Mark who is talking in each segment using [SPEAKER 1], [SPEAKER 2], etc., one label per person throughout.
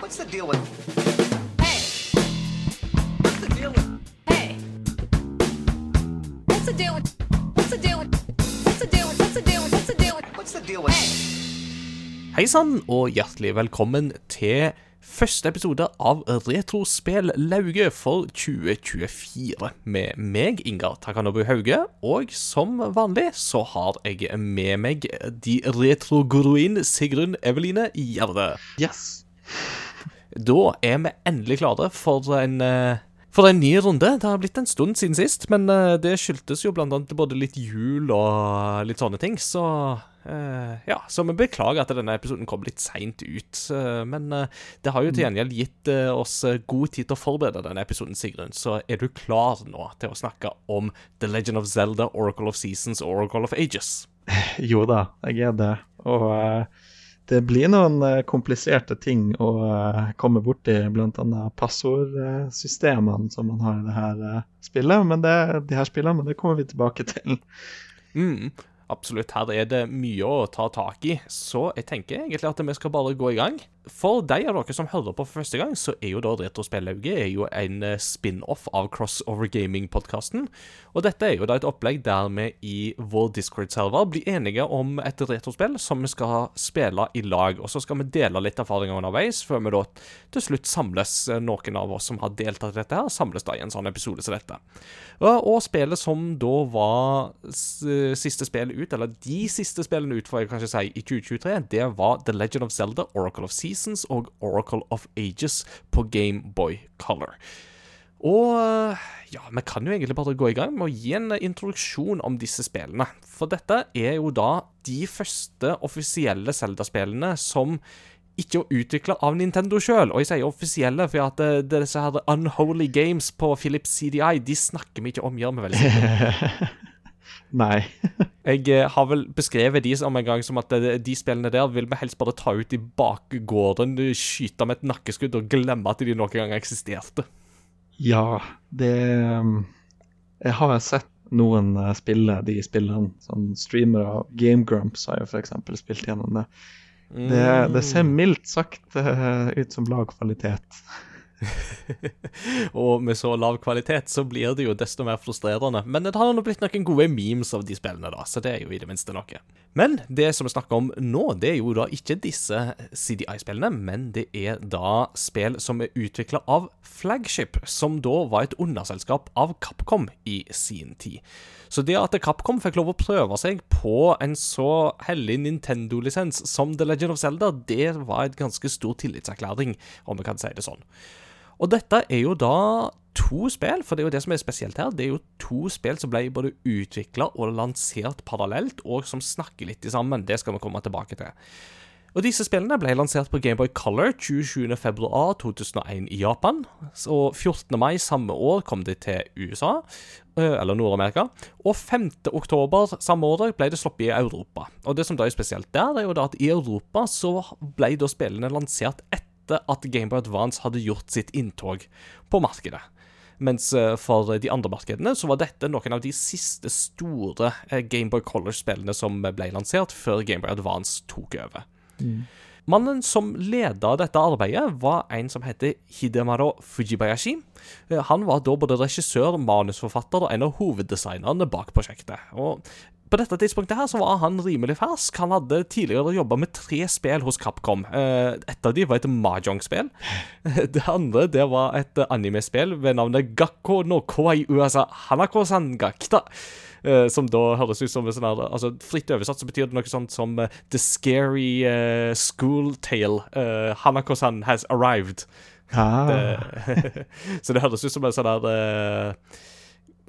[SPEAKER 1] What's the deal with? Hey! What's the deal with?
[SPEAKER 2] Hey! What's the deal with? What's the deal with? What's the deal with? What's the deal with? What's the deal with?
[SPEAKER 1] What's the deal with?
[SPEAKER 3] Hei sann, og hjertelig velkommen til første episode av Retrospill Lauge for 2024. Med meg, Ingar Takanobu Hauge, og som vanlig så har jeg med meg de retroguruin Sigrun Eveline Gjerde.
[SPEAKER 4] Yes.
[SPEAKER 3] Da er vi endelig klare for en eh, for en ny runde. Det har blitt en stund siden sist, men eh, det skyldtes jo blant annet både litt jul og litt sånne ting, så eh, Ja, så vi beklager at denne episoden kom litt seint ut. men eh, det har jo til gjengjeld gitt oss god tid til å forberede denne episoden, Sigrun. Så er du klar nå til å snakke om The Legend of Zelda, Oracle of Seasons og Oracle of Ages?
[SPEAKER 4] Jo da, jeg er det. Og eh, det blir noen eh, kompliserte ting å eh, komme borti, bl.a. passordsystemene som man har i det her eh, spillet. Men det, de her spillene, men det kommer vi tilbake til.
[SPEAKER 3] Mm, absolutt. Her er det mye å ta tak i, så jeg tenker egentlig at vi skal bare gå i gang. For de av dere som hører på for første gang, så er jo da Retrospellauget en eh, spin-off av Crossover Gaming-podkasten. Og dette er jo da et opplegg der vi i vår Discord-server blir enige om et retrospill som vi skal spille i lag. Og så skal vi dele litt erfaringer underveis, før vi da til slutt samles, eh, noen av oss som har deltatt i dette her, samles da i en sånn episode som dette. Og, spillet som da var siste spill ut, eller de siste spillene ut, får jeg kanskje si, i 2023, det var The Legend of Zelda, Oracle of Seasons og Oracle of Ages på Gameboy Color. Og ja, vi kan jo egentlig bare gå i gang med å gi en introduksjon om disse spillene. For dette er jo da de første offisielle Zelda-spillene som ikke er utvikle av Nintendo sjøl. Og jeg sier offisielle, for at det, det er disse her Unholy Games på Philips CDI, de snakker vi ikke om, gjør vi vel?
[SPEAKER 4] Nei.
[SPEAKER 3] Jeg eh, har vel beskrevet de som en gang som at eh, de spillene der vil vi helst bare ta ut i bakgården, skyte med et nakkeskudd og glemme at de noen gang eksisterte.
[SPEAKER 4] Ja, det um, Jeg har sett noen eh, spille de spillene. Sånn streamere Game Grumps har jo f.eks. spilt gjennom det. det. Det ser mildt sagt eh, ut som lav kvalitet.
[SPEAKER 3] og med så lav kvalitet så blir det jo desto mer frustrerende. Men det har nå blitt noen gode memes av de spillene, da, så det er jo i det minste noe. Men det som vi snakker om nå, det er jo da ikke disse CDI-spillene, men det er da spill som er utvikla av Flagship, som da var et underselskap av Capcom i sin tid. Så det at Capcom fikk lov å prøve seg på en så hellig Nintendo-lisens som The Legend of Zelda, det var et ganske stor tillitserklæring, om vi kan si det sånn. Og dette er jo da to spill, for det er jo det som er spesielt her. Det er jo to spill som ble både utvikla og lansert parallelt, og som snakker litt sammen. Det skal vi komme tilbake til. Og Disse spillene ble lansert på Gameboy Color 27.2.2001 i Japan. Og 14. mai samme år kom de til USA, eller Nord-Amerika. Og 5.10 samme år ble det sluppet i Europa. Og Det som da er spesielt der, er jo da at i Europa så ble da spillene lansert etter at Gameboy Advance hadde gjort sitt inntog på markedet. Mens for de andre markedene så var dette noen av de siste store Gameboy Color-spillene som ble lansert før Gameboy Advance tok over. Mm. Mannen som leda dette arbeidet, var en som heter Hidemaro Fujibayashi. Han var da både regissør, manusforfatter og en av hoveddesignerne bak prosjektet. Og på dette tidspunktet her så var han rimelig fersk. Han hadde tidligere jobba med tre spill hos Capcom. Et av dem var et mahjong-spill. Det andre det var et anime-spill ved navnet Gakko no Kowai Uasa Hanako-san Gakita. Uh, som da høres ut som en sånn her altså Fritt oversatt så betyr det noe sånt som uh, The Scary uh, School Tale. Hanako-san has arrived.
[SPEAKER 4] Ah.
[SPEAKER 3] Det, så det høres ut som en sånn der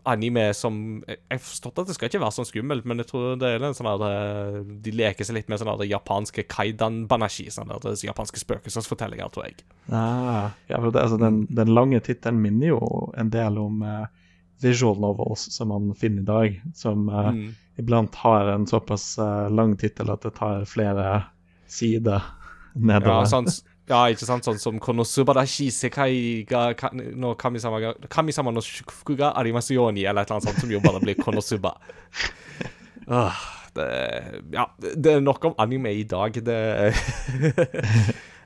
[SPEAKER 3] anime som Jeg har forstått at det skal ikke være sånn skummelt, men jeg tror det er en sånn der De leker seg litt med sånne der japanske kaidan-banashi. Sånne der, japanske spøkelsesfortellinger, tror jeg.
[SPEAKER 4] Ah, ja, for det, altså, den, den lange tittelen minner jo en del om uh, visual novels som man finner i dag, som uh, mm. iblant har en såpass uh, lang tittel at det tar flere sider nedover.
[SPEAKER 3] Ja, sånn, ja, ikke sant? Sånn som Konosubarashi sekai ga no kamisama, ga, kamisama no shukufuku ga arimasu yoni, eller et eller annet sånt som jo bare blir Konosuba. Uh, det, ja, det er nok om anime i dag. Det Eh,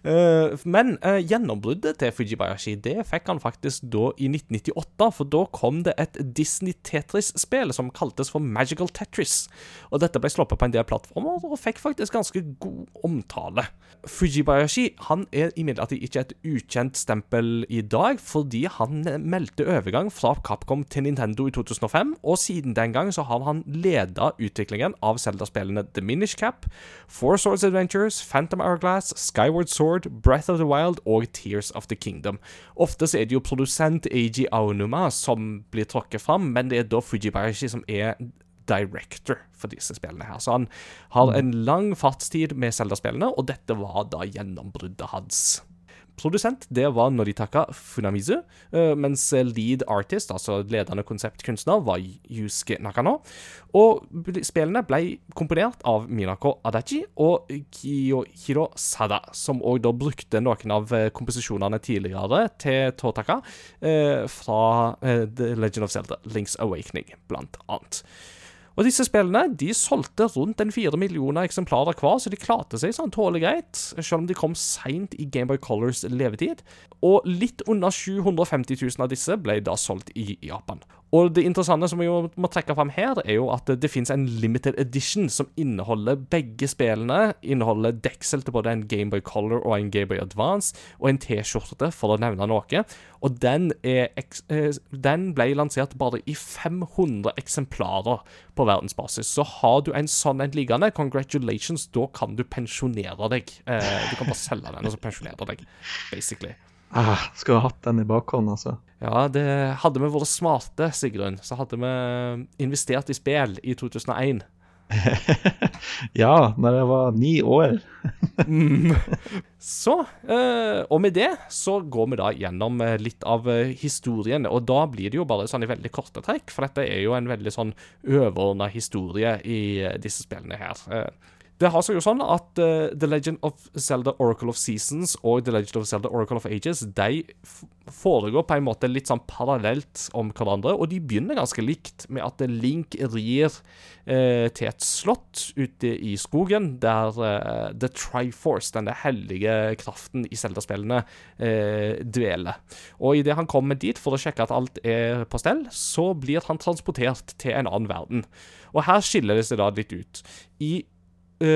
[SPEAKER 3] men eh, gjennombruddet til Fujibayashi det fikk han faktisk da i 1998, for da kom det et Disney Tetris-spill som kaltes for Magical Tetris. Og dette ble sluppet på en del plattformer og fikk faktisk ganske god omtale. Fujibayashi han er imidlertid ikke et ukjent stempel i dag, fordi han meldte overgang fra Capcom til Nintendo i 2005, og siden den gang så har han leda utviklingen av Zelda-spillene The Minish Cap, Four Swords Adventures, Phantom Hourglass, Skyward Sword, Breath of the Wild og Tears of the Kingdom. Ofte så er det jo produsent Eiji Aonuma som blir tråkket fram, men det er da Fujibayashi som er director for disse spillene her. Så han har en lang fartstid med Zelda-spillene, og dette var da gjennombruddet hans. Produsent det var Noritaka Funamizu, eh, mens lead artist, altså ledende konseptkunstner, var Yusuke Nakano. Og spillene ble komponert av Minako Adachi og Kiyohiro Sada, som òg da brukte noen av eh, komposisjonene tidligere til Totaka eh, fra The Legend of Zelda, Links Awakening, blant annet. Og disse spillene de solgte rundt en fire millioner eksemplarer hver, så de klarte seg sånn tålelig greit, selv om de kom seint i Gameboy Colors levetid. Og litt under 750 000 av disse ble da solgt i Japan. Og det interessante som vi må trekke fram her, er jo at det finnes en limited edition som inneholder begge spillene. Inneholder deksel til både en Gameboy Color og en Gameboy Advance, og en T-skjorte, for å nevne noe. Og den, er, eh, den ble lansert bare i 500 eksemplarer på verdensbasis. Så har du en sånn en liggende, congratulations, da kan du pensjonere deg. Eh, du kan bare selge den og så pensjonere deg, basically.
[SPEAKER 4] Ah, skulle ha hatt den i bakhånd, altså.
[SPEAKER 3] Ja, det hadde vi vært smarte, Sigrun, så hadde vi investert i spill i 2001.
[SPEAKER 4] ja, når jeg var ni år.
[SPEAKER 3] Så, eh, og med det så går vi da gjennom eh, litt av eh, historien, og da blir det jo bare sånn i veldig korte trekk, for dette er jo en veldig sånn overordna historie i disse spillene her. Det har seg jo sånn at uh, The Legend of Zelda Oracle of Seasons og The Legend of Zelda Oracle of Ages de foregår på en måte litt sånn parallelt om hverandre, og de begynner ganske likt med at Link rir uh, til et slott ute i skogen, der uh, The Triforce, denne hellige kraften i Zelda-spillene, dveler. Og idet han kommer dit for å sjekke at alt er på stell, så blir han transportert til en annen verden. Og her skiller det seg da litt ut. I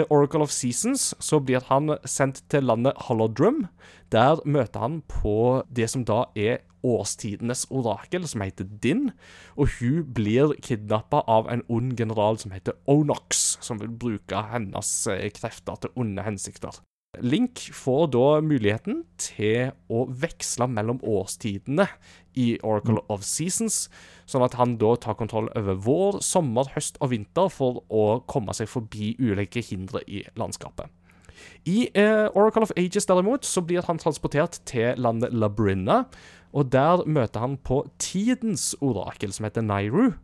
[SPEAKER 3] Oracle of Seasons så blir han sendt til landet Holodrum. Der møter han på det som da er årstidenes orakel, som heter Din. Og hun blir kidnappa av en ond general som heter Onox, som vil bruke hennes eh, krefter til onde hensikter. Link får da muligheten til å veksle mellom årstidene i Oracle of Seasons, sånn at han da tar kontroll over vår, sommer, høst og vinter for å komme seg forbi ulike hindre i landskapet. I eh, Oracle of Ages derimot så blir han transportert til landet Labrinna, og der møter han på tidens orakel, som heter Nairu.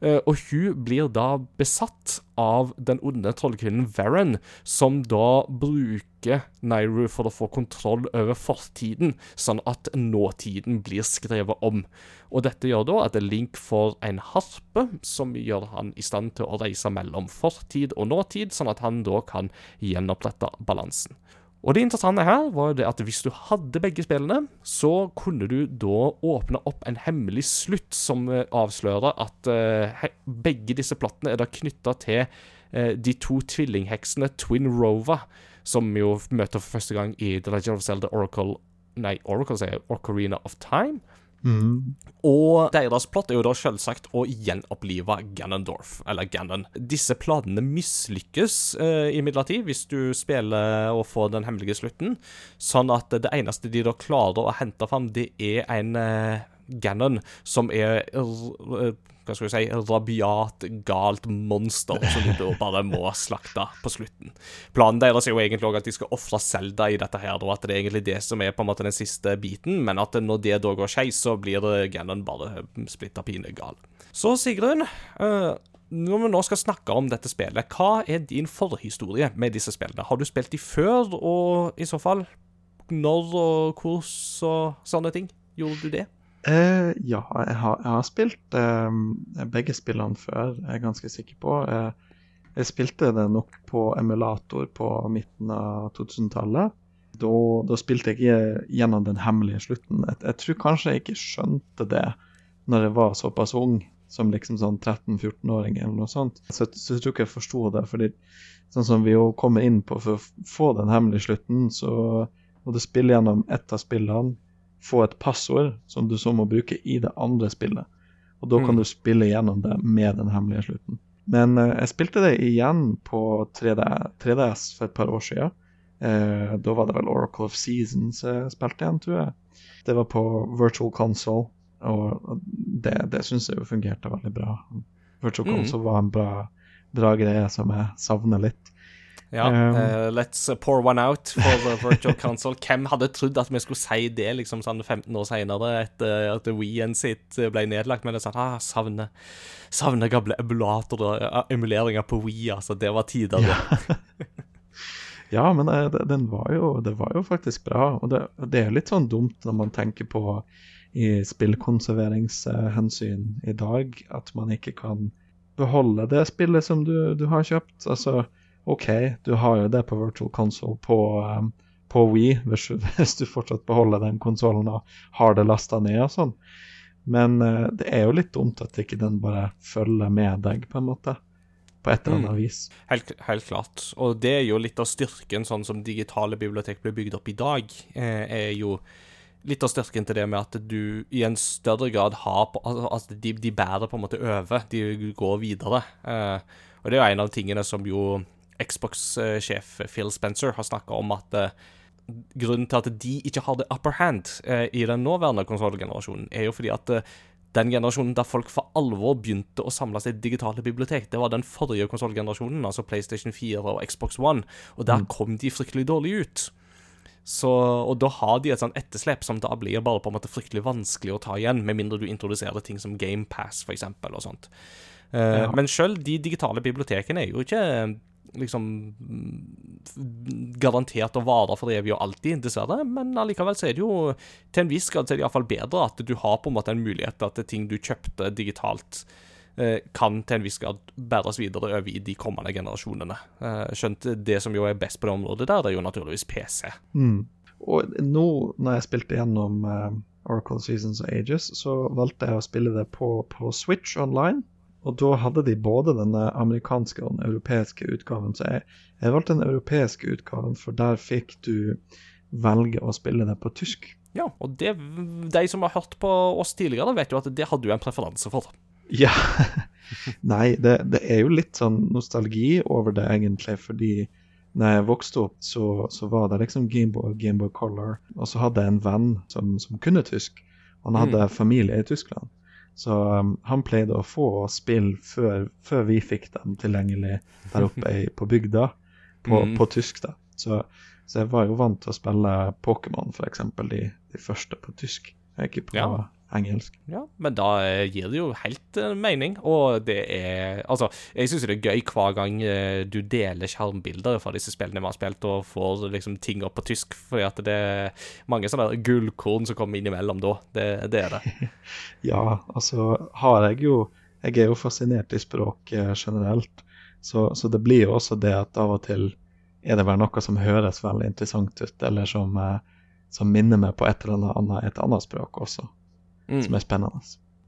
[SPEAKER 3] Eh, og hun blir da besatt av den onde trollkvinnen Varen, som da bruker Nairu for å få kontroll over fortiden, sånn at nåtiden blir skrevet om. Og dette gjør da at Link får en harpe, som gjør han i stand til å reise mellom fortid og nåtid, sånn at han da kan gjenopprette balansen. Og det interessante her var jo det at hvis du hadde begge spillene, så kunne du da åpne opp en hemmelig slutt som eh, avslører at uh, begge disse plottene er da knytta til uh, de to tvillingheksene Twin Rova, som jo møter for første gang i The Legend of Zelda Oracle Nei, Oracle sier jeg, Ocarina of Time. Og deres plott er jo da selvsagt å gjenopplive Ganondorf, eller Ganon. Disse planene mislykkes uh, imidlertid hvis du spiller og får den hemmelige slutten, sånn at det eneste de da klarer å hente fram, det er en eh, Ganon som er hva skal vi si, rabiat, galt monster som de da bare må slakte på slutten. Planen deres er jo egentlig også at de skal ofre Zelda i dette her, og at det er egentlig det som er på en måte den siste biten, men at når det da går skeis, så blir Gannon bare splitta pine gal. Så Sigrun, eh, når vi nå skal snakke om dette spillet, hva er din forhistorie med disse spillene? Har du spilt de før, og i så fall når og hvordan og sånne ting? Gjorde du det?
[SPEAKER 4] Eh, ja, jeg har, jeg har spilt eh, begge spillene før, jeg er ganske sikker på. Eh, jeg spilte det nok på emulator på midten av 2000-tallet. Da, da spilte jeg ikke gjennom den hemmelige slutten. Jeg, jeg tror kanskje jeg ikke skjønte det når jeg var såpass ung, som liksom sånn 13-14-åring eller noe sånt. Så, så jeg tror ikke jeg forsto det. fordi sånn som vi jo kommer inn på, for å få den hemmelige slutten, så må du spille gjennom ett av spillene, få et passord som du så må bruke i det andre spillet. Og da kan
[SPEAKER 3] Mm.
[SPEAKER 4] du spille gjennom det med den hemmelige slutten. Men eh, jeg spilte det igjen på 3D, 3DS for et par år siden. Eh, da var det vel Oracle of Seasons jeg spilte igjen, tror jeg. Det var på Virtual Console, og det, det syns jeg jo fungerte veldig bra. Virtual
[SPEAKER 3] Mm.
[SPEAKER 4] Console var en bra, bra greie som jeg savner litt.
[SPEAKER 3] Ja,
[SPEAKER 4] Um,
[SPEAKER 3] eh, let's pour one out for the virtual console. Hvem hadde trodd at vi skulle si det liksom sånn 15 år senere, etter at Wii-en sitt ble nedlagt? Men det er sånn, ah, savner, savner gamle emulatorer, emuleringer på Wii, altså. Det var tider, det.
[SPEAKER 4] Ja, men eh, det, den var jo, det var jo faktisk bra. Og det, det er litt sånn dumt når man tenker på i spillkonserveringshensyn i dag, at man ikke kan beholde det spillet som du, du har kjøpt. Altså, OK, du har jo det på Virtual Console på, um, på Wii, hvis, du- hvis du fortsatt beholder den konsollen og har det lasta ned og sånn. Men uh, det er jo litt dumt at ikke den bare følger med deg, på en måte. På et eller annet vis.
[SPEAKER 3] Helt, helt klart. Og det er jo litt av styrken, sånn som digitale bibliotek blir bygd opp i dag, eh, er jo litt av styrken til det med at du i en større grad har på, at Altså, de, de bærer på en måte over. De går videre. Eh, og det er jo en av tingene som jo Xbox-sjef Phil Spencer har snakka om, at eh, grunnen til at de ikke har the upper hand eh, i den nåværende konsollgenerasjonen, er jo fordi at eh, den generasjonen der folk for alvor begynte å samle seg i digitale bibliotek, det var den forrige konsollgenerasjonen, altså PlayStation 4 og Xbox One, og der kom de fryktelig dårlig ut. Så, og da har de et sånt etterslep som da blir bare på en måte fryktelig vanskelig å ta igjen, med mindre du introduserer ting som GamePass, for eksempel, og sånt.
[SPEAKER 4] Ja.
[SPEAKER 3] Men sjøl de digitale bibliotekene er jo ikke liksom mm, garantert å vare for evig og alltid, dessverre. Men allikevel så er det jo til en viss grad så er det iallfall bedre at du har på en måte en mulighet til at ting du kjøpte digitalt, eh, kan til en viss grad bæres videre over i de kommende generasjonene. Eh, Skjønt det som jo er best på det området der, det er jo naturligvis PC.
[SPEAKER 4] Mm. Og nå når jeg spilte gjennom eh, Oracle Seasons og Ages, så valgte jeg å spille det på, på Switch online. Og da hadde de både den amerikanske og den europeiske utgaven. Så jeg, jeg valgte den europeiske utgaven, for der fikk du velge å spille det på tysk.
[SPEAKER 3] Ja, og det, de som har hørt på oss tidligere, vet jo at det hadde du en preferanse for.
[SPEAKER 4] Ja. Nei, det, det er jo litt sånn nostalgi over det, egentlig, fordi når jeg vokste opp, så, så var det liksom Gameboy, Gameboy Color, og så hadde jeg en venn som, som kunne tysk. Han hadde familie i Tyskland. Så um, han pleide å få spill før, før vi fikk dem tilgjengelig der oppe i, på bygda, på,
[SPEAKER 3] Mm.
[SPEAKER 4] på tysk. da. Så, så jeg var jo vant til å spille Pokémon, f.eks., de, de første på tysk, ikke på
[SPEAKER 3] Ja.
[SPEAKER 4] Engelsk.
[SPEAKER 3] Ja, men da eh, gir det jo helt eh, mening, og det er Altså, jeg syns det er gøy hver gang eh, du deler skjermbilder fra disse spillene vi har spilt, og får liksom ting opp på tysk, fordi at det er mange sånne gullkorn som kommer innimellom da. Det, det er det.
[SPEAKER 4] Ja, altså har jeg jo Jeg er jo fascinert i språk generelt, så, så det blir jo også det at av og til er det vel noe som høres veldig interessant ut, eller som, som minner meg på et eller annet, et annet språk også,
[SPEAKER 3] Mm.
[SPEAKER 4] som er spennende.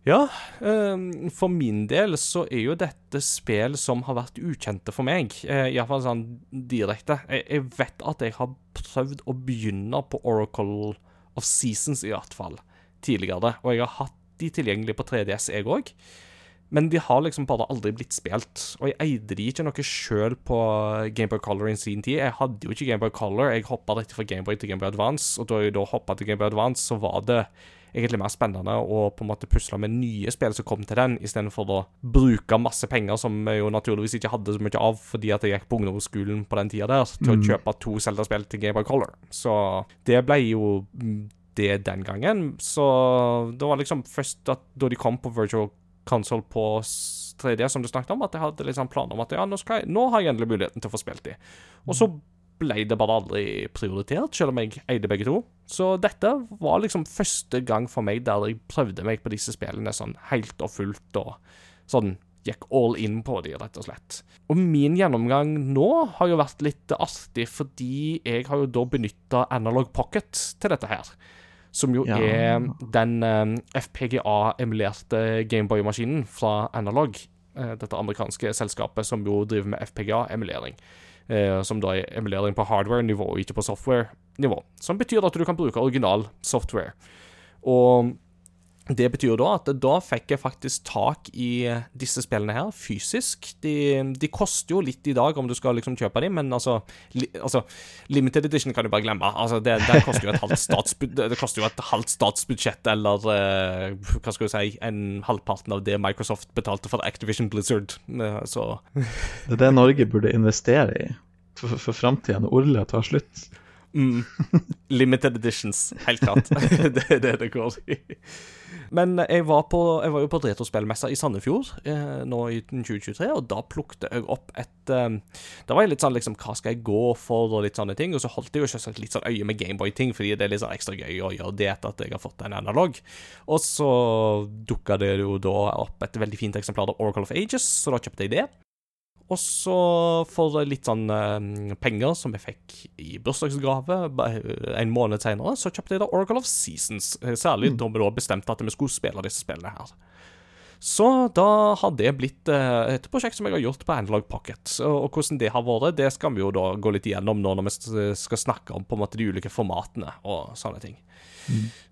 [SPEAKER 3] Ja, eh, for min del så er jo dette spill som har vært ukjente for meg, uh, iallfall sånn direkte. Jeg vet at jeg har prøvd å begynne på Oracle of Seasons, i hvert fall, tidligere, og jeg har hatt de tilgjengelig på 3DS, jeg òg. Men de har liksom bare aldri blitt spilt. Og jeg eide de ikke noe sjøl på Gameboy Color i sin tid. Jeg hadde jo ikke Gameboy Color, jeg hoppa rett fra Gameboy til Gameboy Advance, og da jeg da hoppa til Gameboy Advance, så var det egentlig mer spennende å på en måte pusle med nye spill som kom til den, istedenfor å bruke masse penger som vi jo naturligvis ikke hadde så mye av, fordi at jeg gikk på ungdomsskolen på den tida der, til å kjøpe to Zelda-spill til Game of Color. Så det ble jo mm, det den gangen. Så det var liksom først at da de kom på Virtual Console på 3D, som du snakket om, at jeg hadde liksom planer om at ja, nå, skal jeg, nå har jeg endelig muligheten til å få spilt de. Og så ble det bare aldri prioritert, selv om jeg eide begge to. Så dette var liksom første gang for meg der jeg prøvde meg på disse spillene sånn helt og fullt, og sånn gikk all in på de, rett og slett. Og min gjennomgang nå har jo vært litt artig, fordi jeg har jo da benytta Analog Pocket til dette her. Som jo
[SPEAKER 4] Ja.
[SPEAKER 3] er den eh, FPGA-emulerte Gameboy-maskinen fra Analog. eh, dette amerikanske selskapet som jo driver med FPGA-emulering. Eh, som da er emulering på hardware-nivå, ikke på software-nivå. Som betyr at du kan bruke original software. Og det betyr da at da fikk jeg faktisk tak i disse spillene her fysisk. De, de koster jo litt i dag om du skal liksom kjøpe dem, men altså, li, altså Limited edition kan du bare glemme. Altså, det, det, koster jo et halvt statsbud, det koster jo et halvt statsbudsjett, eller uh, hva skal du si, en halvparten av det Microsoft betalte for Activision Blizzard. Uh, så
[SPEAKER 4] Det er det Norge burde investere i for, for framtida, når Orla tar slutt.
[SPEAKER 3] Mm. Limited editions, helt klart. det er det det går i. Men jeg var, på, jeg var jo på retrospillmessa i Sandefjord eh, nå i 2023, og da plukket jeg opp et eh, Da var jeg litt sånn liksom Hva skal jeg gå for, og litt sånne ting. Og så holdt jeg jo selvsagt litt sånn øye med Gameboy-ting, fordi det er litt sånn ekstra gøy å gjøre det etter at jeg har fått en analog. Og så dukka det jo da opp et veldig fint eksemplar av Oracle of Ages, så da kjøpte jeg det. Og så for litt sånn eh, penger som jeg fikk i bursdagsgave en måned senere, så kjøpte jeg da Oracle of Seasons. særlig Særlig da vi da bestemte at vi skulle spille disse spillene her. Så da har det blitt uh, et prosjekt som jeg har gjort på Analog Pocket. Og, og hvordan det har vært, det skal vi jo da gå litt igjennom nå når vi skal snakke om på en måte de ulike formatene og sånne ting.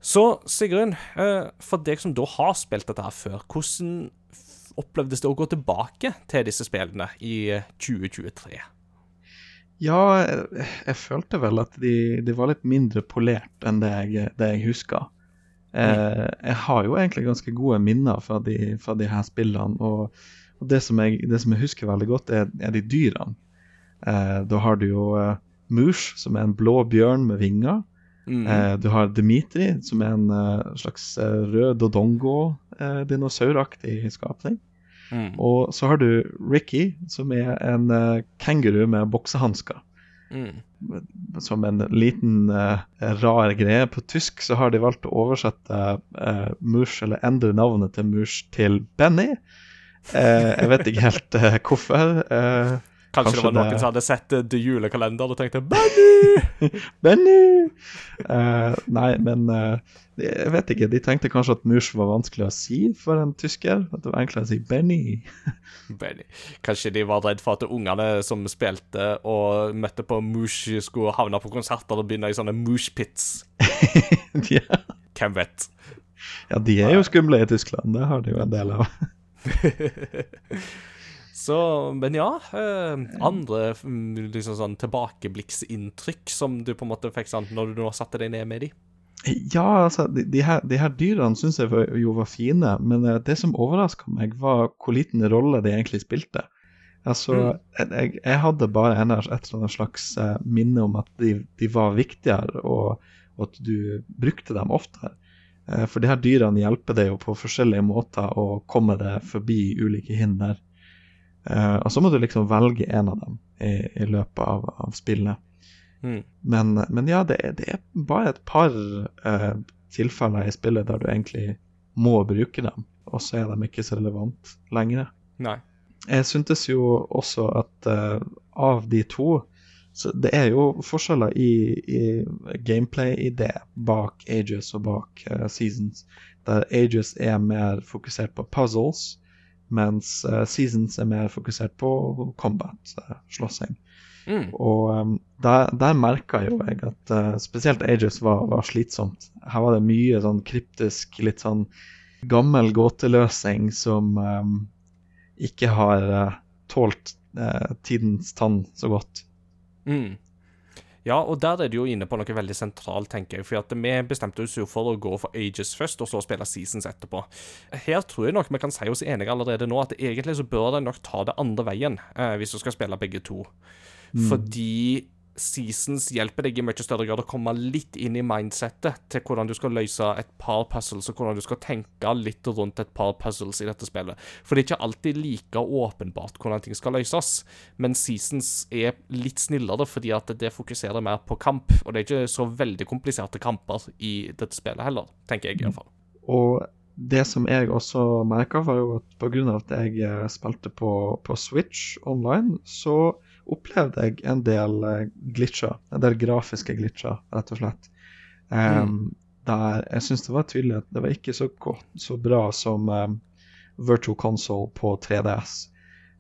[SPEAKER 3] Så Sigrun, uh, for deg som da har spilt dette her før, hvordan opplevdes det å gå tilbake til disse spillene i eh, 2023?
[SPEAKER 4] Ja, jeg, jeg følte vel at de, de var litt mindre polert enn det jeg, det jeg husker. Eh, jeg har jo egentlig ganske gode minner fra de, fra de her spillene. Og, og det, som jeg, det som jeg husker veldig godt, er, er de dyrene. Eh, da har du jo eh, Moosh, som er en blå bjørn med vinger.
[SPEAKER 3] Mm.
[SPEAKER 4] Eh, du har Dimitri, som er en eh, slags eh, rød dodongo-dinosauraktig skapning.
[SPEAKER 3] Mm.
[SPEAKER 4] Og så har du Ricky, som er en kenguru med boksehansker.
[SPEAKER 3] Mm.
[SPEAKER 4] Som en liten rar greie. På tysk så har de valgt å oversette Mush, eller endre navnet til Mush til Benny. Jeg vet ikke helt hvorfor. Eh,
[SPEAKER 3] Kanskje, det var noen
[SPEAKER 4] det-
[SPEAKER 3] som hadde sett eh, The Julekalender og tenkte Benny!
[SPEAKER 4] Benny! Uh, nei, men uh, jeg vet ikke. De tenkte kanskje at Mush var vanskelig å si for en tysker. At det var enklere å si Benny.
[SPEAKER 3] Benny. Kanskje de var redd for at ungene som spilte og møtte på Mush, skulle havne på konserter og begynne i sånne Mush-pits.
[SPEAKER 4] ja.
[SPEAKER 3] Hvem vet?
[SPEAKER 4] ja, de er jo skumle i Tyskland. Det har de jo en del av.
[SPEAKER 3] Så, men ja. Eh, andre mm, liksom sånn tilbakeblikksinntrykk som du på en måte fikk sånn, når du nå satte deg ned med de?
[SPEAKER 4] Ja, altså, de, de, her, de her dyrene syns jeg var, jo var fine, men eh, det som overraska meg, var hvor liten rolle de egentlig spilte. Altså, jeg, jeg hadde bare en, et slags eh, minne om at de, de var viktigere, og, og at du brukte dem oftere. For de her dyrene hjelper deg jo på forskjellige måter å komme deg forbi ulike hinder. Eh, og så må du liksom velge en av dem i, i løpet av, av spillet.
[SPEAKER 3] Mm.
[SPEAKER 4] Men, men ja, det er, det er bare et par uh, tilfeller i spillet der du egentlig må bruke dem, og så er de ikke så relevant lenger.
[SPEAKER 3] Nei.
[SPEAKER 4] Jeg syntes jo også at uh, av de to så Det er jo forskjeller i, i gameplay-idé bak Ages og bak Seasons. Der Ages er mer fokusert på puzzles, mens eh, Seasons er mer fokusert på combat, eh, slåssing.
[SPEAKER 3] Mm.
[SPEAKER 4] Og um, der, der merka jo jeg at uh, spesielt Ages var, var slitsomt. Her var det mye sånn kryptisk, litt sånn gammel gåteløsning som um, ikke har uh, tålt uh, tidens tann så godt.
[SPEAKER 3] Mm. Ja, og der er du jo inne på noe veldig sentralt, tenker jeg. For at vi bestemte oss jo for å gå for Ages først, og så spille Seasons etterpå. Her tror jeg nok vi kan si oss enige allerede nå at egentlig så bør de nok ta det andre veien, eh, hvis du skal spille begge to. Fordi Seasons hjelper deg i mye større grad å komme litt inn i mindsettet til hvordan du skal løse et par puzzles, og hvordan du skal tenke litt rundt et par puzzles i dette spillet. For det er ikke alltid like åpenbart hvordan ting skal løses, men Seasons er litt snillere fordi at det fokuserer mer på kamp, og det er ikke så veldig kompliserte kamper i dette spillet heller, tenker jeg i hvert fall.
[SPEAKER 4] Og det som jeg også merka, var jo at pga. at jeg eh, spilte på, på Switch online, så opplevde jeg en del eh, glitcher. En del grafiske glitcher, rett og slett. Um, Der jeg syns det var tydelig at det var ikke så godt, så bra som um, Virtual Console på 3DS.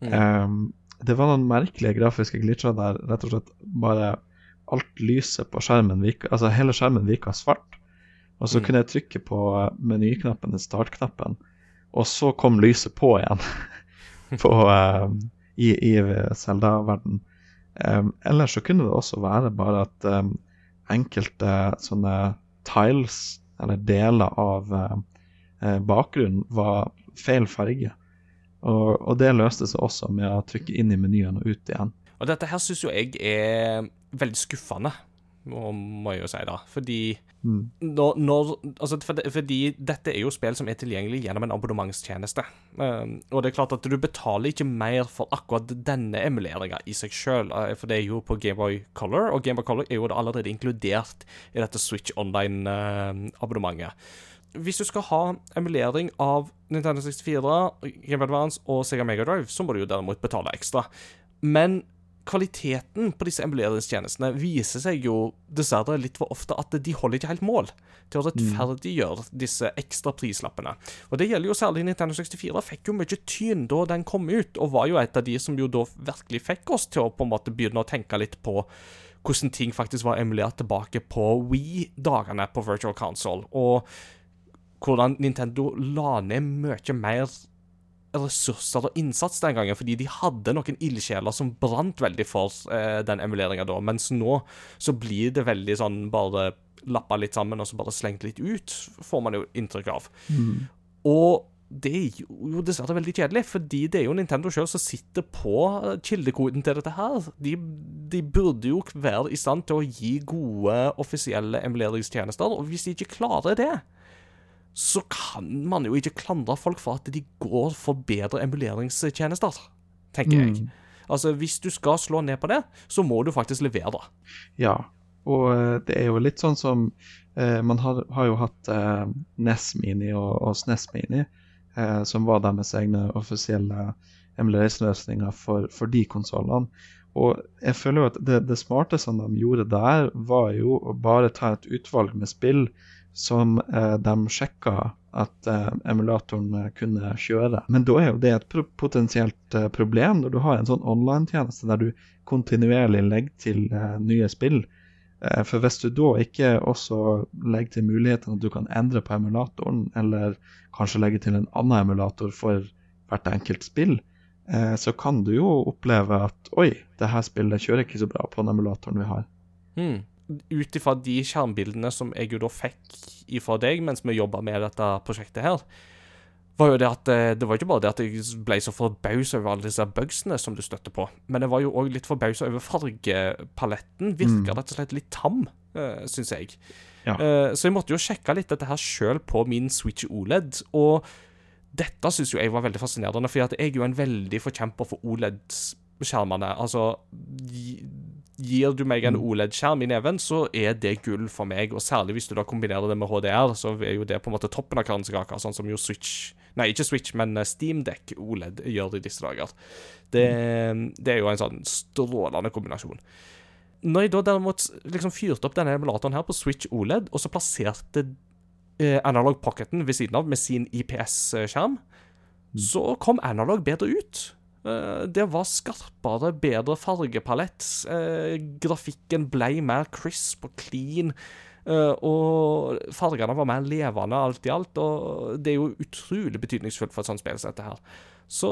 [SPEAKER 4] Um, det var noen merkelige grafiske glitcher der rett og slett bare alt lyset på skjermen virka altså hele skjermen virka svart. Og så
[SPEAKER 3] Mm.
[SPEAKER 4] kunne jeg trykke på eh, menyknappen, startknappen, og så kom lyset på igjen på, i, i Zelda-verden. Um, ellers så kunne det også være bare at um, enkelte sånne tiles, eller deler av eh, bakgrunnen, var feil farge. Og, og det løste seg også med å trykke inn i menyen og ut igjen.
[SPEAKER 3] Og dette her syns jo jeg er veldig skuffende, må, jeg jo si da. Fordi
[SPEAKER 4] Mm.
[SPEAKER 3] når, når Altså, for fordi dette er jo spill som er tilgjengelig gjennom en abonnementstjeneste. Um, og det er klart at du betaler ikke mer for akkurat denne emuleringa i seg sjøl, for det er jo på Gameboy Color, og Gameboy Color er jo allerede inkludert i dette Switch Online-abonnementet. Hvis du skal ha emulering av Nintendo 64, Game Advance og Sega Mega Drive, så må du jo derimot betale ekstra. Men kvaliteten på disse emuleringstjenestene viser seg jo dessverre litt for ofte at de holder ikke helt mål til å rettferdiggjøre disse ekstra prislappene. Og det gjelder jo særlig Nintendo 64. Fikk jo mye tyn da den kom ut, og var jo et av de som jo da virkelig fikk oss til å på en måte begynne å tenke litt på hvordan ting faktisk var emulert tilbake på Wii-dagene på Virtual Console, og hvordan Nintendo la ned mye mer ressurser og innsats den gangen, fordi de hadde noen ildsjeler som brant veldig for eh, den emuleringa da, mens nå så blir det veldig sånn bare lappa litt sammen og så bare slengt litt ut, får man jo inntrykk av. Og det er jo dessverre veldig kjedelig, fordi det er jo Nintendo sjøl som sitter på eh, kildekoden til dette her. De, de burde jo være i stand til å gi gode offisielle emuleringstjenester, og hvis de ikke klarer det, så kan man jo ikke klandre folk for at de går for bedre emuleringstjenester, tenker jeg. Altså, hvis du skal slå ned på det, så må du faktisk levere.
[SPEAKER 4] Ja, og eh, det er jo litt sånn som eh, Man har, har jo hatt eh, NES Mini og, og SNES Mini, eh, som var deres egne offisielle emuleringsløsninger for, for de konsollene. Og jeg føler jo at det, det smarte som de gjorde der, var jo å bare ta et utvalg med spill som eh, de sjekka at eh, emulatoren eh, kunne kjøre. Men da er jo det et pro potensielt eh, problem når du har en sånn online-tjeneste der du kontinuerlig legger til eh, nye spill. Eh, For hvis du da ikke også legger til muligheten at du kan endre på emulatoren, eller kanskje legge til en annen emulator for hvert enkelt spill, så kan du jo oppleve at oi, det her spillet kjører ikke så bra på den emulatoren vi har.
[SPEAKER 3] Hmm. Ut ifra de skjermbildene som jeg jo da fikk ifra deg mens vi jobba med dette prosjektet her, var jo det at eh, det var ikke bare det at jeg ble så forbausa over alle disse bugsene som du støtter på, men jeg var jo òg litt forbausa over fargepaletten. Virka rett og slett litt tam, uh, syns jeg.
[SPEAKER 4] Ja.
[SPEAKER 3] Eh, så jeg måtte jo sjekke litt dette her sjøl på min Switch OLED, og dette syns jo jeg var veldig fascinerende, for jeg er jo en veldig forkjemper for OLED-skjermene. Altså Gir du meg en OLED-skjerm i neven, så er det gull for meg. Og særlig hvis du da kombinerer det med HDR, så er jo det på en måte toppen av kransekaka, sånn som jo Switch Nei, ikke Switch, men Steamdeck OLED gjør i disse dager. Det, det er jo en sånn strålende kombinasjon. Når jeg da derimot liksom fyrte opp denne emulatoren her på Switch OLED, og så plasserte eh, Analog Pocketen ved siden av med sin IPS-skjerm, så kom Analog bedre ut. Eh, det var skarpere, bedre fargepalett. Eh, grafikken ble mer crisp og clean. eh, og fargene var mer levende, alt i alt. Og det er jo utrolig betydningsfullt for et sånt spill som dette her. Så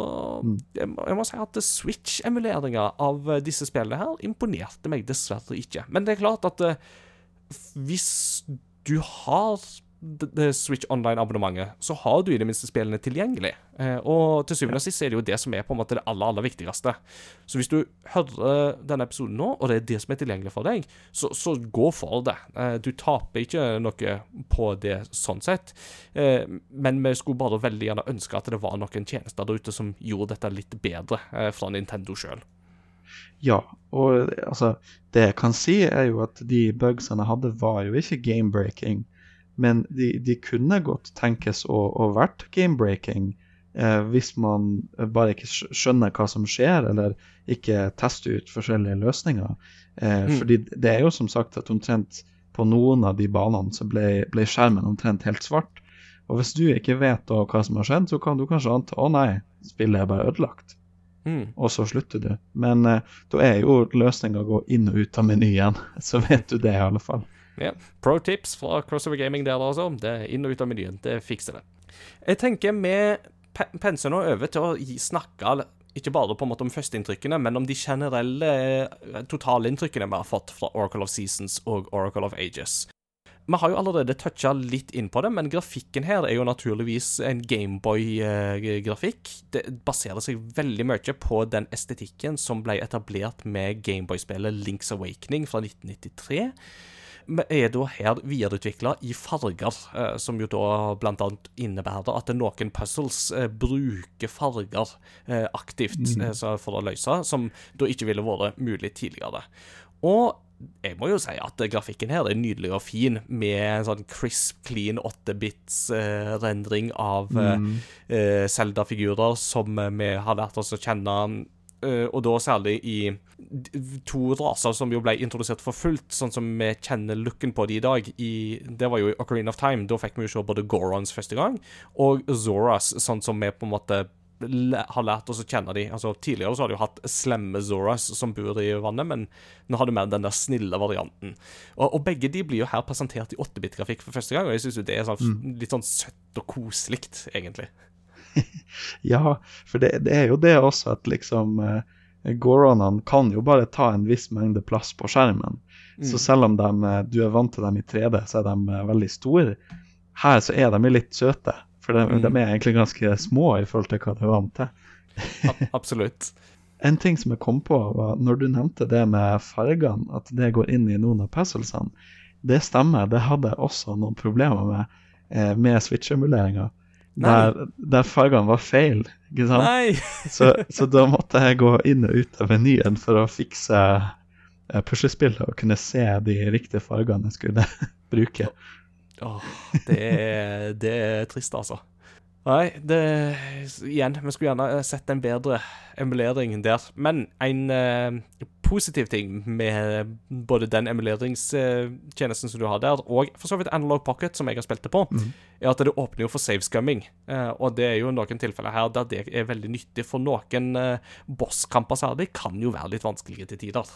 [SPEAKER 3] jeg, må, jeg må si at Switch-emuleringa av disse spillene her imponerte meg dessverre ikke. Men det er klart at hvis du har det, Switch Online-abonnementet, så har du i det minste spillene tilgjengelig. Eh, og til syvende og sist er det jo det som er på en måte det aller, aller viktigste. Så hvis du hører denne episoden nå, og det er det som er tilgjengelig for deg, så, så gå for det. Eh, du taper ikke noe på det sånn sett. Eh, men vi skulle bare veldig gjerne ønske at det var noen tjenester der ute som gjorde dette litt bedre fra Nintendo sjøl.
[SPEAKER 4] Ja, og altså Det jeg kan si, er jo at de bugsene jeg hadde, var jo ikke game-breaking. Men de, de kunne godt tenkes å, å vært game-breaking eh, hvis man bare ikke skjønner hva som skjer, eller ikke tester ut forskjellige løsninger. Eh,
[SPEAKER 3] Mm.
[SPEAKER 4] Fordi det er jo som sagt at omtrent på noen av de banene så ble, ble skjermen omtrent helt svart. Og hvis du ikke vet da hva som har skjedd, så kan du kanskje anta å nei, spillet er bare ødelagt.
[SPEAKER 3] Mm.
[SPEAKER 4] Og så slutter du. Men eh, da er jo løsninga å gå inn og ut av menyen. Så vet du det, i alle fall.
[SPEAKER 3] Ja. Pro tips fra Crossover Gaming der, altså. Det er inn og ut av menyen. Det fikser det. Jeg tenker vi pe- penser nå over til å snakke ikke bare på en måte om førsteinntrykkene, men om de generelle eh, totalinnrykkene vi har fått fra Oracle of Seasons og Oracle of Ages. Vi har jo allerede toucha litt inn på det, men grafikken her er jo naturligvis en Gameboy-grafikk. Det baserer seg veldig mye på den estetikken som ble etablert med Gameboy-spillet Links Awakening fra 1993. Er da her videreutvikla i farger, eh, som jo da annet innebærer at noen puzzles eh, bruker farger eh, aktivt eh, for å løse, som da ikke ville vært mulig tidligere. Og jeg må jo si at grafikken her er nydelig og fin, med en sånn crisp, clean 8-bits-rendring av eh, Zelda-figurer som eh, vi har lært oss å kjenne og da særlig i to raser som jo ble introdusert for fullt, sånn som vi kjenner looken på de i dag. I, det var jo i Ocarina of Time. Da fikk vi jo se både Gorons første gang, og Zoras, sånn som vi på en måte har lært oss å kjenne de. Altså Tidligere så har de jo hatt slemme Zoras som bor i vannet, men nå har du mer den der snille varianten. Og, og begge de blir jo her presentert i 8-bit-grafikk for første gang, og jeg syns det er sånn, litt sånn søtt og koselig, egentlig.
[SPEAKER 4] Ja, for det, det er jo det også at liksom eh, Goronene kan jo bare ta en viss mengde plass på skjermen. Så selv om de, eh, du er vant til dem i 3D, så er de eh, veldig store. Her så er de litt søte, for de,
[SPEAKER 3] Mm.
[SPEAKER 4] de er egentlig ganske små i forhold til hva du er vant til.
[SPEAKER 3] Absolutt.
[SPEAKER 4] En ting som jeg kom på, var når du nevnte det med fargene, at det går inn i noen av puzzlesene. Det stemmer, det hadde jeg også noen problemer med eh, med Switch-emuleringa. Der, der fargene var feil, ikke sant? Så, så da måtte jeg gå inn og ut av menyen for å fikse eh, puslespillet og kunne se de riktige fargene jeg skulle bruke.
[SPEAKER 3] Åh, det er, det er trist, altså. Nei, det Igjen, vi skulle gjerne sett en bedre emulering der. Men en uh, positiv ting med både den emuleringstjenesten som du har der, og for så vidt Analog Pocket, som jeg har spilt det på, er at det åpner jo for savescumming. Uh, og det er jo noen tilfeller her der det er veldig nyttig, for noen uh, bosskamper særlig kan jo være litt vanskelige til tider.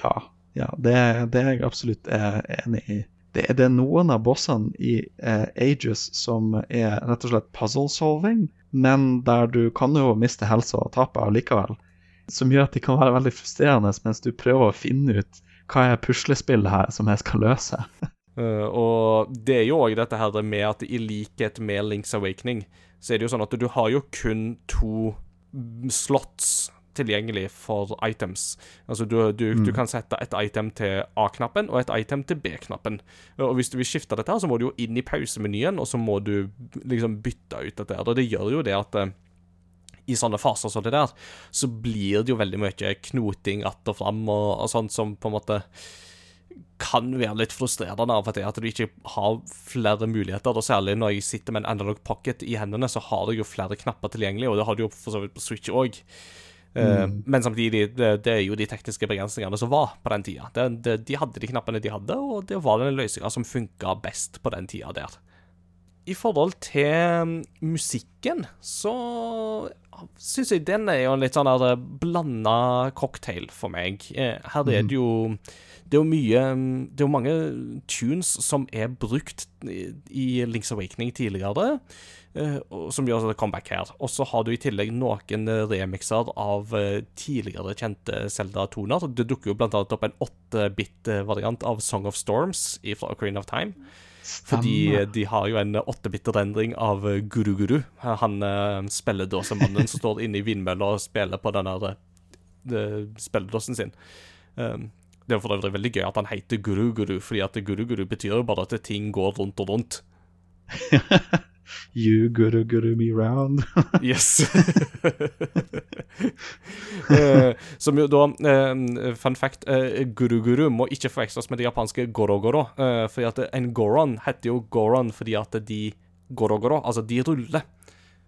[SPEAKER 4] Ja, ja det, det er jeg absolutt enig i. Det er, det noen av bossene i eh, Ages som er rett og slett puzzle solving, men der du kan jo miste helse og tape allikevel. Som gjør at de kan være veldig frustrerende mens du prøver å finne ut hva er puslespillet her som jeg skal løse.
[SPEAKER 3] uh, og det er jo òg dette her med at i likhet med Links Awakening, så er det jo sånn at du har jo kun to mm, slots tilgjengelig for items. Altså du, du, du kan sette et item til A-knappen og et item til B-knappen. Og hvis du vil skifte dette, her, så må du jo inn i pausemenyen, og så må du liksom bytte ut dette. her. Og det gjør jo det at eh, i sånne faser som det der, så blir det jo veldig mye knoting att og fram og, og sånt som på en måte kan være litt frustrerende av og til at du ikke har flere muligheter. Og særlig når jeg sitter med en analog pocket i hendene, så har jeg jo flere knapper tilgjengelig, og det har du jo for så vidt på Switch òg. Men samtidig, det, det er jo de tekniske begrensningene som var på den tida. De hadde de knappene de hadde, og det var den løsninga som funka best på den tida der. I forhold til musikken, så syns jeg den er jo en litt sånn der blanda cocktail for meg. Eh, Her er det jo Det er jo mye Det er jo mange tunes som er brukt i Links Awakening tidligere, eh, som gjør et comeback her. Og så har du i tillegg noen remixer av eh, tidligere kjente Zelda-toner. Det dukker jo blant annet opp en 8-bit-variant av Song of Storms fra Ocarina of Time. Fordi de har jo en 8-bit-rendring av eh, Guru Guru. Han uh, spilledåsemannen som står inne i vindmølla og spiller på den der uh, spilledåsen sin. Um, det er for øvrig veldig gøy at han heter Guru Guru, fordi at Guru Guru betyr jo bare at ting går rundt og rundt.
[SPEAKER 4] You guru guru me round.
[SPEAKER 3] Yes. Eh, som jo da eh, Fun fact, eh, guru-guru må ikke forveksles med det japanske goro-goro. Eh, fordi at en goron heter jo goron fordi at de goro-goro, altså de ruller.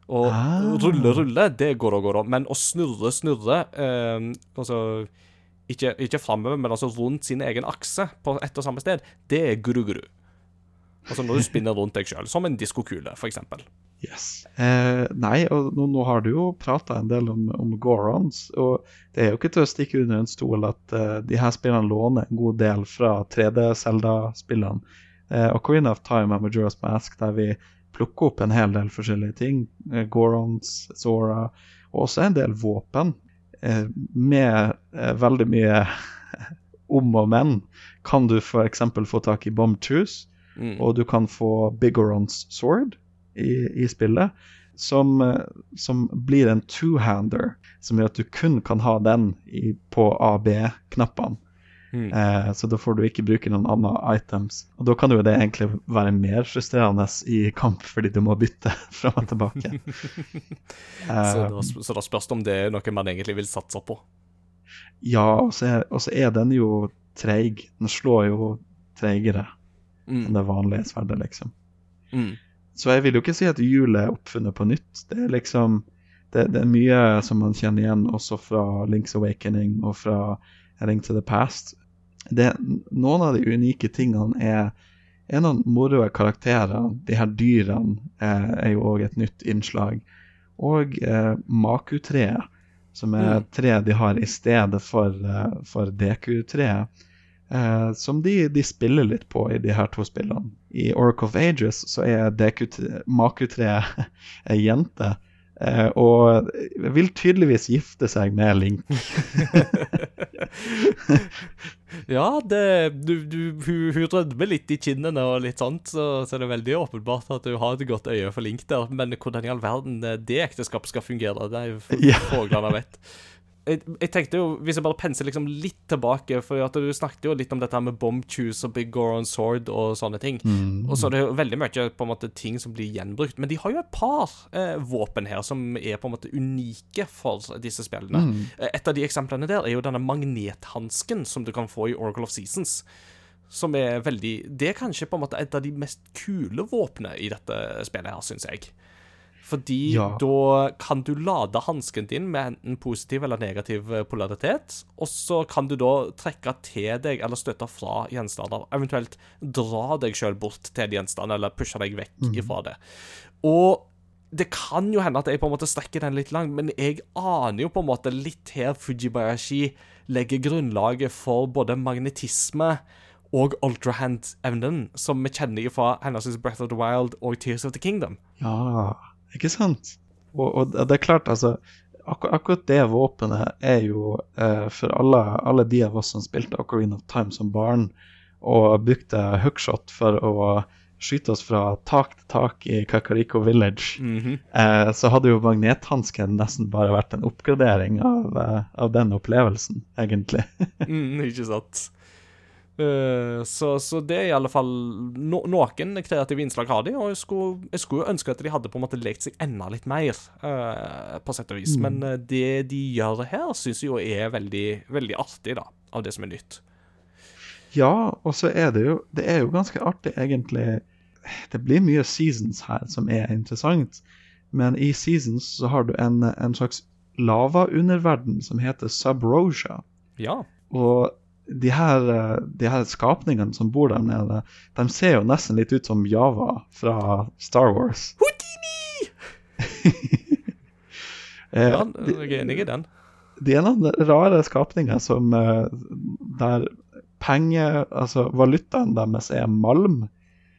[SPEAKER 3] Og
[SPEAKER 4] Ah.
[SPEAKER 3] rulle, rulle, det er goro-goro. Men å snurre, snurre eh, Altså ikke, ikke framover, men altså rundt sin egen akse på ett og samme sted, det er guru-guru. Altså når du spinner rundt deg sjøl, som en diskokule, eksempel.
[SPEAKER 4] Yes. Eh, nei, og nå, nå har du jo prata en del om, om Gorons, og det er jo ikke til å stikke under en stol at uh, de her spillene låner en god del fra 3D-Selda-spillene. Eh, Ocarina of Time og Majora's Mask, der vi plukker opp en hel del forskjellige ting. Eh, Gorons, Zora, og også en del våpen. Eh, med eh, veldig mye om og men kan du f.eks. få tak i Bomb Choose.
[SPEAKER 3] Mm.
[SPEAKER 4] Og du kan få Bigorons sword i, i spillet, som, eh, som blir en two-hander, som gjør at du kun kan ha den i, på A-B-knappene.
[SPEAKER 3] Mm.
[SPEAKER 4] Eh, så da får du ikke bruke noen andre items. Og da kan jo det egentlig være mer frustrerende i kamp, fordi du må bytte fram og tilbake.
[SPEAKER 3] Så,
[SPEAKER 4] Eh,
[SPEAKER 3] da, så da spørs det om det er noe man egentlig vil satse på.
[SPEAKER 4] ja, og så er, er den jo treig. Den slår jo treigere enn
[SPEAKER 3] Mm.
[SPEAKER 4] det vanlige sverdet, liksom.
[SPEAKER 3] Mm.
[SPEAKER 4] Så jeg vil jo ikke si at hjulet er oppfunnet på nytt. Det er liksom det, det er mye som man kjenner igjen også fra Link's Awakening og fra A Link to the Past. Det, noen av de unike tingene er en av moroe karakterer. De her dyrene eh, er jo òg et nytt innslag. Og eh, Maku-treet, som er
[SPEAKER 3] Mm.
[SPEAKER 4] tre de har i stedet for, eh, for DQ-treet. Eh, som de, de spiller litt på i de her to spillene. I Oracle of Ages så er DQ3 Maku-treet ei jente. eh, og vil tydeligvis gifte seg med Link.
[SPEAKER 3] Ja, det, du, du, hun, hun rødmer litt i kinnene og litt sånt, så, så det er veldig åpenbart at hun har et godt øye for Link der. Men hvordan i all verden det ekteskapet skal fungere, det er jo fuglene vet. Jeg, jeg tenkte jo, Hvis jeg bare penser liksom litt tilbake For at du snakket jo litt om dette her med Bomb Choose og Big Goron Sword og sånne ting. Og så er det jo veldig mye på en måte ting som blir gjenbrukt. Men de har jo et par eh, våpen her som er på en måte unike for disse spillene. Mm. Et av de eksemplene der er jo denne magnethansken som du kan få i Oracle of Seasons. Som er veldig Det er kanskje på en måte et av de mest kule våpnene i dette spillet her, syns jeg. Fordi
[SPEAKER 4] Ja.
[SPEAKER 3] da kan du lade hansken din med enten positiv eller negativ eh, polaritet, og så kan du da trekke til deg eller støtte fra gjenstander, eventuelt dra deg sjøl bort til en gjenstand, eller pushe deg vekk ifra det. Og det kan jo hende at jeg på en måte strekker den litt langt, men jeg aner jo på en måte litt her Fujibayashi legger grunnlaget for både magnetisme og ultrahand-evnen, som vi kjenner fra henholdsvis Breath of the Wild og Tears of the Kingdom.
[SPEAKER 4] Ja, ikke sant? Og, og det er klart, altså akkur Akkurat det våpenet er jo eh, for alle, alle de av oss som spilte Ocarina of Time som barn, og brukte hookshot for å skyte oss fra tak til tak i Kakariko Village, eh, så hadde jo magnethansken nesten bare vært en oppgradering av, eh, av den opplevelsen, egentlig.
[SPEAKER 3] Mm, ikke sant. Eh, så, så det er i alle fall no, Noen kreative innslag har de, og jeg skulle, jeg skulle ønske at de hadde på en måte lekt seg enda litt mer, uh, på sett og vis. Men eh, det de gjør her, syns jeg jo er veldig, veldig artig, da, av det som er nytt.
[SPEAKER 4] Ja, og så er det jo Det er jo ganske artig, egentlig. Det blir mye seasons her som er interessant, men i seasons så har du en, en slags lavaunderverden som heter Subrosia.
[SPEAKER 3] Ja.
[SPEAKER 4] Og de her, eh, de her skapningene som bor der nede, de ser jo nesten litt ut som Java fra Star Wars. Eh,
[SPEAKER 3] ja jeg er enig i den.
[SPEAKER 4] de er noen rare skapninger som eh, Der penge, altså valutaen deres er malm.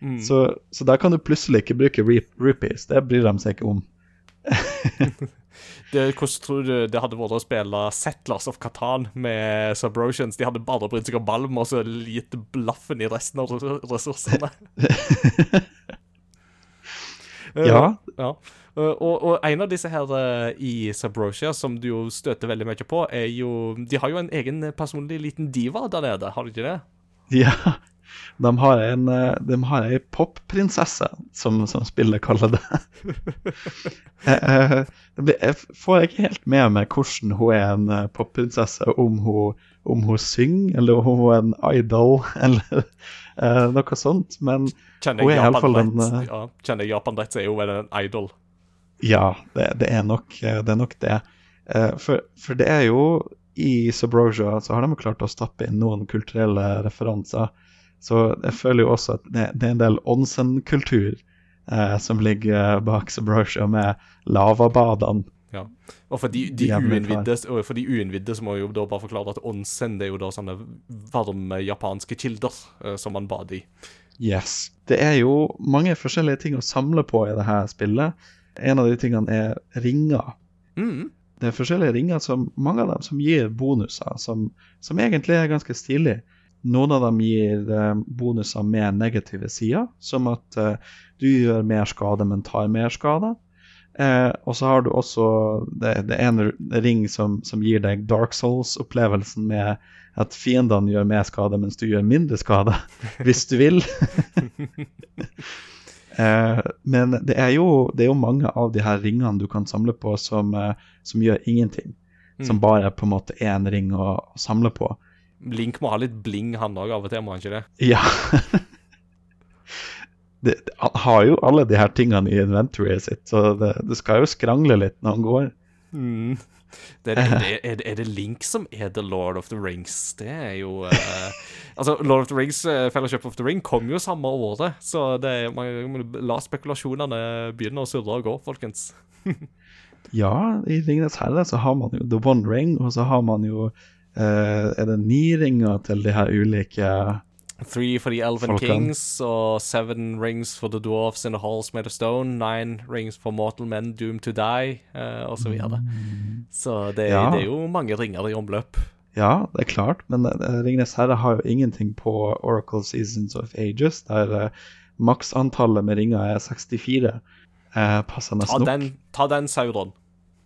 [SPEAKER 3] Mm.
[SPEAKER 4] Så, så der kan du plutselig ikke bruke rupees. Det bryr de seg ikke om.
[SPEAKER 3] Det, hvordan tror du det hadde vært å spille Settlers of Catan med Subrosions? De hadde bare brydd seg om balm og så gitt blaffen i resten av ressursene. ja.
[SPEAKER 4] Ja,
[SPEAKER 3] ja. Uh, Og, og en av disse her uh, i Subrosia som du jo støter veldig mye på, er jo De har jo en egen personlig liten diva der nede, har de ikke det?
[SPEAKER 4] ja. De har en, eh, de har ei popprinsesse, som, som spillet kaller det. jeg, eh, blir, jeg får ikke helt med meg hvordan hun er en eh, popprinsesse, om hun, om hun synger, eller om hun er en idol, eller uh, noe sånt. Men
[SPEAKER 3] Kjenner
[SPEAKER 4] Hun er
[SPEAKER 3] iallfall
[SPEAKER 4] i alle fall en, eh,
[SPEAKER 3] ja, kjenner jeg Japan rett, så er hun vel en idol.
[SPEAKER 4] Ja, det, det, er, nok, eh, det er nok det. Eh, For, for det er jo I Subrosia så har de klart å stappe inn noen kulturelle referanser. Så jeg føler jo også at det, det er en del onsen-kultur eh, som ligger bak Subrosia, med lavabadene.
[SPEAKER 3] Ja. Og for de, de, uinnvidde, for de uinnvidde så må jeg jo da bare forklare at onsen det er jo da sånne varme japanske kilder eh, som man bader i.
[SPEAKER 4] Yes. Det er jo mange forskjellige ting å samle på i dette spillet. En av de tingene er ringer.
[SPEAKER 3] Mm.
[SPEAKER 4] Det er forskjellige ringer, som, mange av dem som gir bonuser, som, som egentlig er ganske stilig. Noen av dem gir eh, bonuser med negative sider, som at eh, du gjør mer skade, men tar mer skade. Eh, og så har du også det, det en ring som, som gir deg Dark Souls-opplevelsen med at fiendene gjør mer skade, mens du gjør mindre skade, hvis du vil. Eh, men det er, jo, det er jo mange av de her ringene du kan samle på som, eh, som gjør ingenting. Som bare på en måte er en ring å, å samle på.
[SPEAKER 3] Link må ha litt bling, han òg, av og til, må han ikke det?
[SPEAKER 4] Ja. det, han har jo alle de her tingene i inventoryet sitt, så det, det skal jo skrangle litt når han går.
[SPEAKER 3] Mm. Det er, det, er, det, er det Link som er The Lord of the Rings? Det er jo uh, Altså, Lord of the Rings, eh, Fellowship of the Ring, kom jo samme året, så det er, man la spekulasjonene begynne å surre og gå, folkens.
[SPEAKER 4] Ja, i Ringenes herre så har man jo The One Ring, og så har man jo Er det ni ringer til de her ulike
[SPEAKER 3] Three for the Elven
[SPEAKER 4] Folkene.
[SPEAKER 3] Kings, og seven rings for the dwarfs in the halls made of stone, nine rings for mortal men doomed to die, uh, osv. så videre. Så det,
[SPEAKER 4] Ja.
[SPEAKER 3] det er jo mange ringer i omløp.
[SPEAKER 4] Ja, det er klart, men eh, Ringenes herre har jo ingenting på Oracle Seasons of Ages, der uh, maksantallet med ringer er 64. Uh, passende
[SPEAKER 3] Ta
[SPEAKER 4] nok.
[SPEAKER 3] den, ta den Sauron.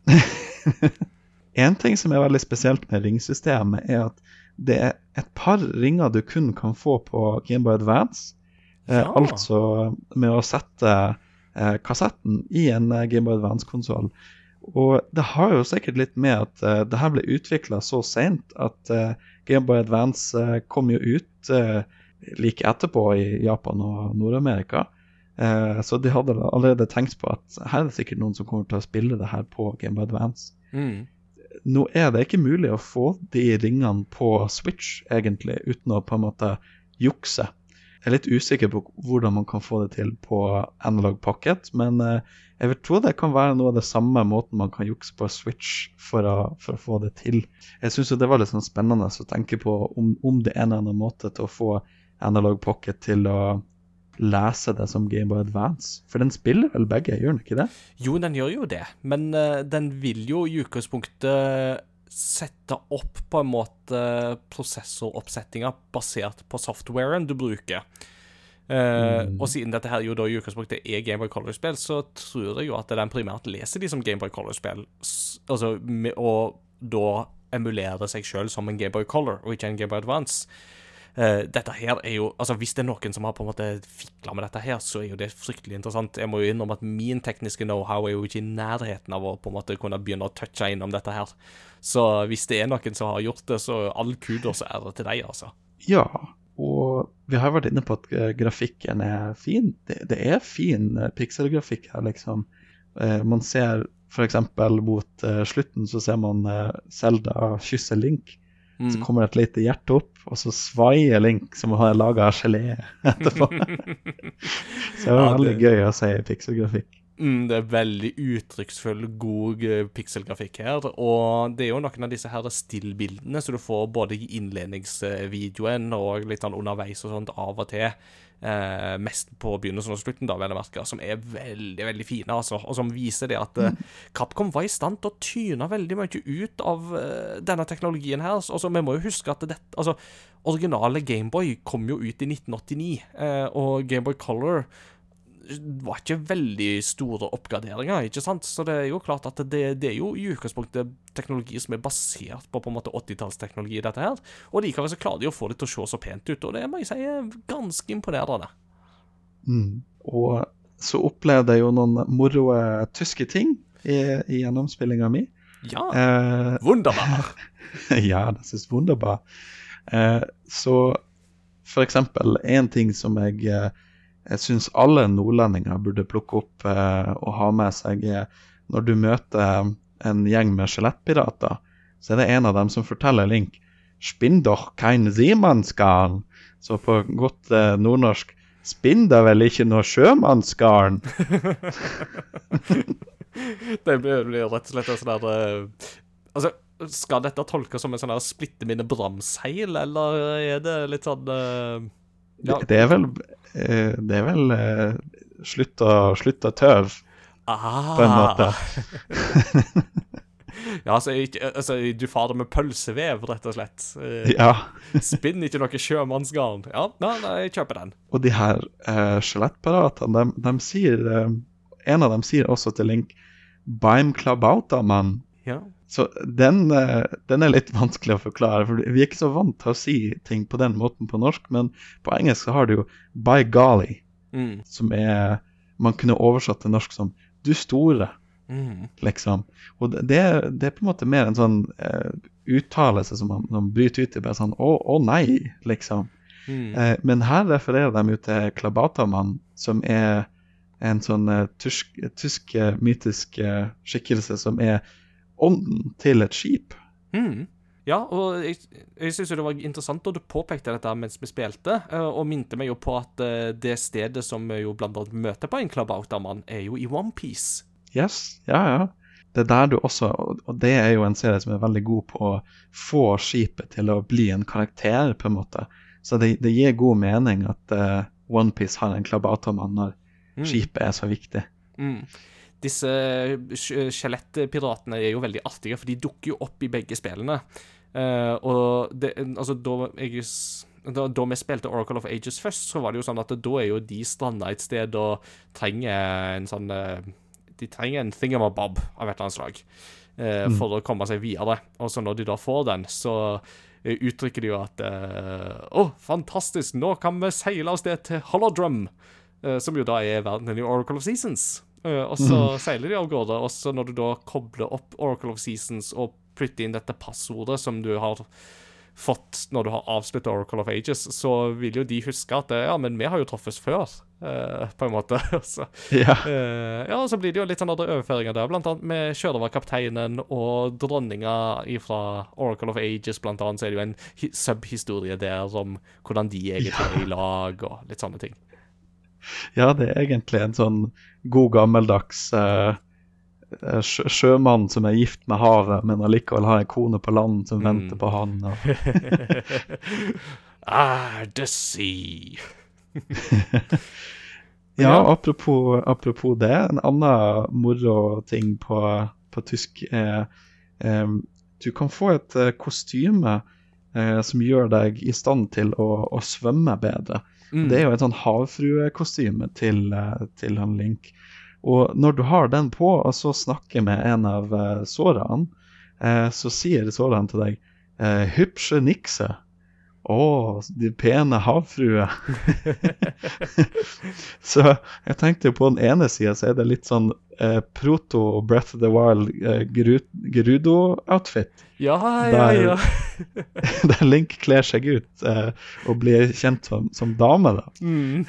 [SPEAKER 4] En ting som er veldig spesielt med ringsystemet, er at det er et par ringer du kun kan få på Gameboy Advance. Eh,
[SPEAKER 3] Ja.
[SPEAKER 4] Altså med å sette eh, kassetten i en eh, Gameboy Advance-konsoll. Og det har jo sikkert litt med at eh, det her ble utvikla så seint at eh, Gameboy Advance eh, kom jo ut eh, like etterpå i Japan og Nord-Amerika. Eh, så de hadde allerede tenkt på at her er det sikkert noen som kommer til å spille det her på Gameboy Advance
[SPEAKER 3] Mm.
[SPEAKER 4] Nå er det ikke mulig å få de ringene på Switch, egentlig, uten å på en måte jukse. Jeg er litt usikker på hvordan man kan få det til på Analog Pocket, men eh, jeg vil tro det kan være noe av det samme måten man kan jukse på Switch for å, for å få det til. Jeg syns det var litt sånn spennende å tenke på om, om det er en eller annen måte til å få Analog Pocket til å lese det som Gameboy Advance. For den spiller vel begge, gjør den ikke det?
[SPEAKER 3] Jo, den gjør jo det, men uh, den vil jo i utgangspunktet sette opp på en måte prosessoroppsettinga basert på softwaren du bruker. Eh, Og siden dette her jo da i utgangspunktet er Gameboy Color-spill, så tror jeg jo at den primært leser de som Gameboy Color-spill, altså, og da emulerer seg sjøl som en Gameboy Color og ikke en Gameboy Advance. Eh, dette her er jo Altså Hvis det er noen som har på en måte fikla med dette her, så er jo det fryktelig interessant. Jeg må jo innrømme at min tekniske know-how er jo ikke i nærheten av å på en måte kunne begynne å touche innom dette her. Så hvis det er noen som har gjort det, så all kudos og ære til deg, altså.
[SPEAKER 4] Ja, og vi har vært inne på at eh, grafikken er fin. Det, det er fin eh, pikselgrafikk her, liksom. Man ser f.eks. mot slutten så ser man Selda kysse Link. Så kommer det et lite hjerte opp, og så svaier Link som har laga gelé etterpå. så det var
[SPEAKER 3] Ja,
[SPEAKER 4] veldig
[SPEAKER 3] det-
[SPEAKER 4] gøy å se pikselgrafikk.
[SPEAKER 3] Mm, det er veldig uttrykksfull, god eh, pikselgrafikk her. Og det er jo noen av disse her stillbildene som du får både i innledningsvideoen og litt sånn underveis og sånt av og til. Eh, mest på begynnelsen og slutten, da, vel å merke, som er veldig veldig fine. altså, Og som viser det at eh, Capcom var i stand til å tyne veldig mye ut av eh, denne teknologien her. Altså, Vi må jo huske at dette, altså, originale Gameboy kom jo ut i 1989, eh, og Gameboy Color var ikke veldig store oppgraderinger, ikke sant? Så det er jo klart at det, det er jo i utgangspunktet teknologi som er basert på på en måte 80-tallsteknologi, dette her. Og likevel så klarer de å få det til å se så pent ut, og det må jeg si er ganske imponerende.
[SPEAKER 4] Mm. Og så opplevde jeg jo noen moro tyske ting i, i gjennomspillinga mi.
[SPEAKER 3] Ja,
[SPEAKER 4] Eh,
[SPEAKER 3] wunderbar.
[SPEAKER 4] ja, det synes wunderbar. Eh, så for eksempel, en ting som jeg, eh, jeg syns alle nordlendinger burde plukke opp eh, og ha med seg, er når du møter en gjeng med skjelettpirater, så er det en av dem som forteller Link Spinn doch kein seemannsgarn. Så på godt eh, nordnorsk Spinn da vel ikke noe sjømannsgarn?
[SPEAKER 3] Det blir, rett og slett en sånn herre eh, Altså, skal dette tolkes som en sånn splitte mine bramseil, eller er det litt sånn eh, Ja.
[SPEAKER 4] Det, er vel, eh, det er vel eh, slutt, å, slutt å tøv,
[SPEAKER 3] ah,
[SPEAKER 4] på en måte.
[SPEAKER 3] ja, altså, altså, du fader med pølsevev, rett og slett. Eh,
[SPEAKER 4] Ja.
[SPEAKER 3] Spinn ikke noe sjømannsgarn. Ja, nei, nei, jeg kjøper den.
[SPEAKER 4] Og de her uh, skjelettpiratene, de, de sier eh, En av dem sier også til Link Beim klabauta, mann.
[SPEAKER 3] Ja.
[SPEAKER 4] Så den, eh, den er litt vanskelig å forklare, for vi er ikke så vant til å si ting på den måten på norsk, men på engelsk har du jo by golly,
[SPEAKER 3] Mm.
[SPEAKER 4] som er Man kunne oversatt til norsk som du store,
[SPEAKER 3] Mm.
[SPEAKER 4] liksom. Og det, det er- på en måte mer en sånn uh, uttalelse som man, man bryter ut i, bare sånn å, å nei, liksom.
[SPEAKER 3] Mm.
[SPEAKER 4] Uh, men her refererer de jo til Klabatamann, som er en sånn uh, tysk, tysk mytisk skikkelse som er ånden til et skip.
[SPEAKER 3] Mm. Ja, og jeg, jeg syns det var interessant da du påpekte dette mens vi spilte, eh, og minte meg jo på at eh, det stedet som vi jo blant annet møter på en Klabautermann, er jo i OnePiece.
[SPEAKER 4] Yes, ja, ja. Det er der du også, og det er jo en serie som er veldig god på å få skipet til å bli en karakter, på en måte. Så det, det gir god mening at uh, OnePiece har en Klabatamann når
[SPEAKER 3] Mm.
[SPEAKER 4] skipet er så viktig.
[SPEAKER 3] Mm. Disse skjelettpiratene er jo veldig artige, for de dukker jo opp i begge spillene. Uh, og det, altså, da, jeg, da, da vi spilte Oracle of Ages først, så var det jo sånn at da er jo de stranda et sted og trenger en sånn eh, De trenger en thingamabob av et eller annet slag eh, for å komme seg videre. Og så når de da får den, så eh, uttrykker de jo at eh, Å, fantastisk, nå kan vi seile av sted til Holodrum, eh, som jo da er verdenen i Oracle of Seasons. Eh, og så seiler de av gårde, og så når du da kobler opp Oracle of Seasons og putter inn dette passordet som du har fått når du har avsluttet Oracle of Ages, så vil jo de huske at eh, ja, men vi har jo truffes før, eh, på en måte. så,
[SPEAKER 4] Ja.
[SPEAKER 3] eh, ja, og så blir det jo litt sånn andre overføringer der, blant annet med sjørøverkapteinen og dronninga fra Oracle of Ages, blant annet, så er det jo en subhistorie der om hvordan de egentlig er i lag, og litt sånne ting.
[SPEAKER 4] Ja, det er egentlig en sånn god gammeldags eh, eh, sjø sjømann som er gift med havet, men allikevel har en kone på land som venter på han. Og,
[SPEAKER 3] ah, the sea.
[SPEAKER 4] ja,
[SPEAKER 3] Ja.
[SPEAKER 4] apropos, apropos det, en annen moro ting på, på tysk er eh, Du kan få et eh, kostyme eh, som gjør deg i stand til å, å svømme bedre.
[SPEAKER 3] Mm.
[SPEAKER 4] Det er jo et sånn havfruekostyme til, eh, til han Link. Og når du har den på, og så snakker med en av uh, sårene, eh, så sier sårene til deg eh, 'Hypsje nikse'. Å, de pene havfruer. så jeg tenkte jo på den ene sida så er det litt sånn eh, proto Breath of the Wild eh, gru, Gerudo-outfit.
[SPEAKER 3] Ja, ja,
[SPEAKER 4] Der-
[SPEAKER 3] ja.
[SPEAKER 4] der Link kler seg ut eh, og blir kjent som, som dame. da.
[SPEAKER 3] Mm.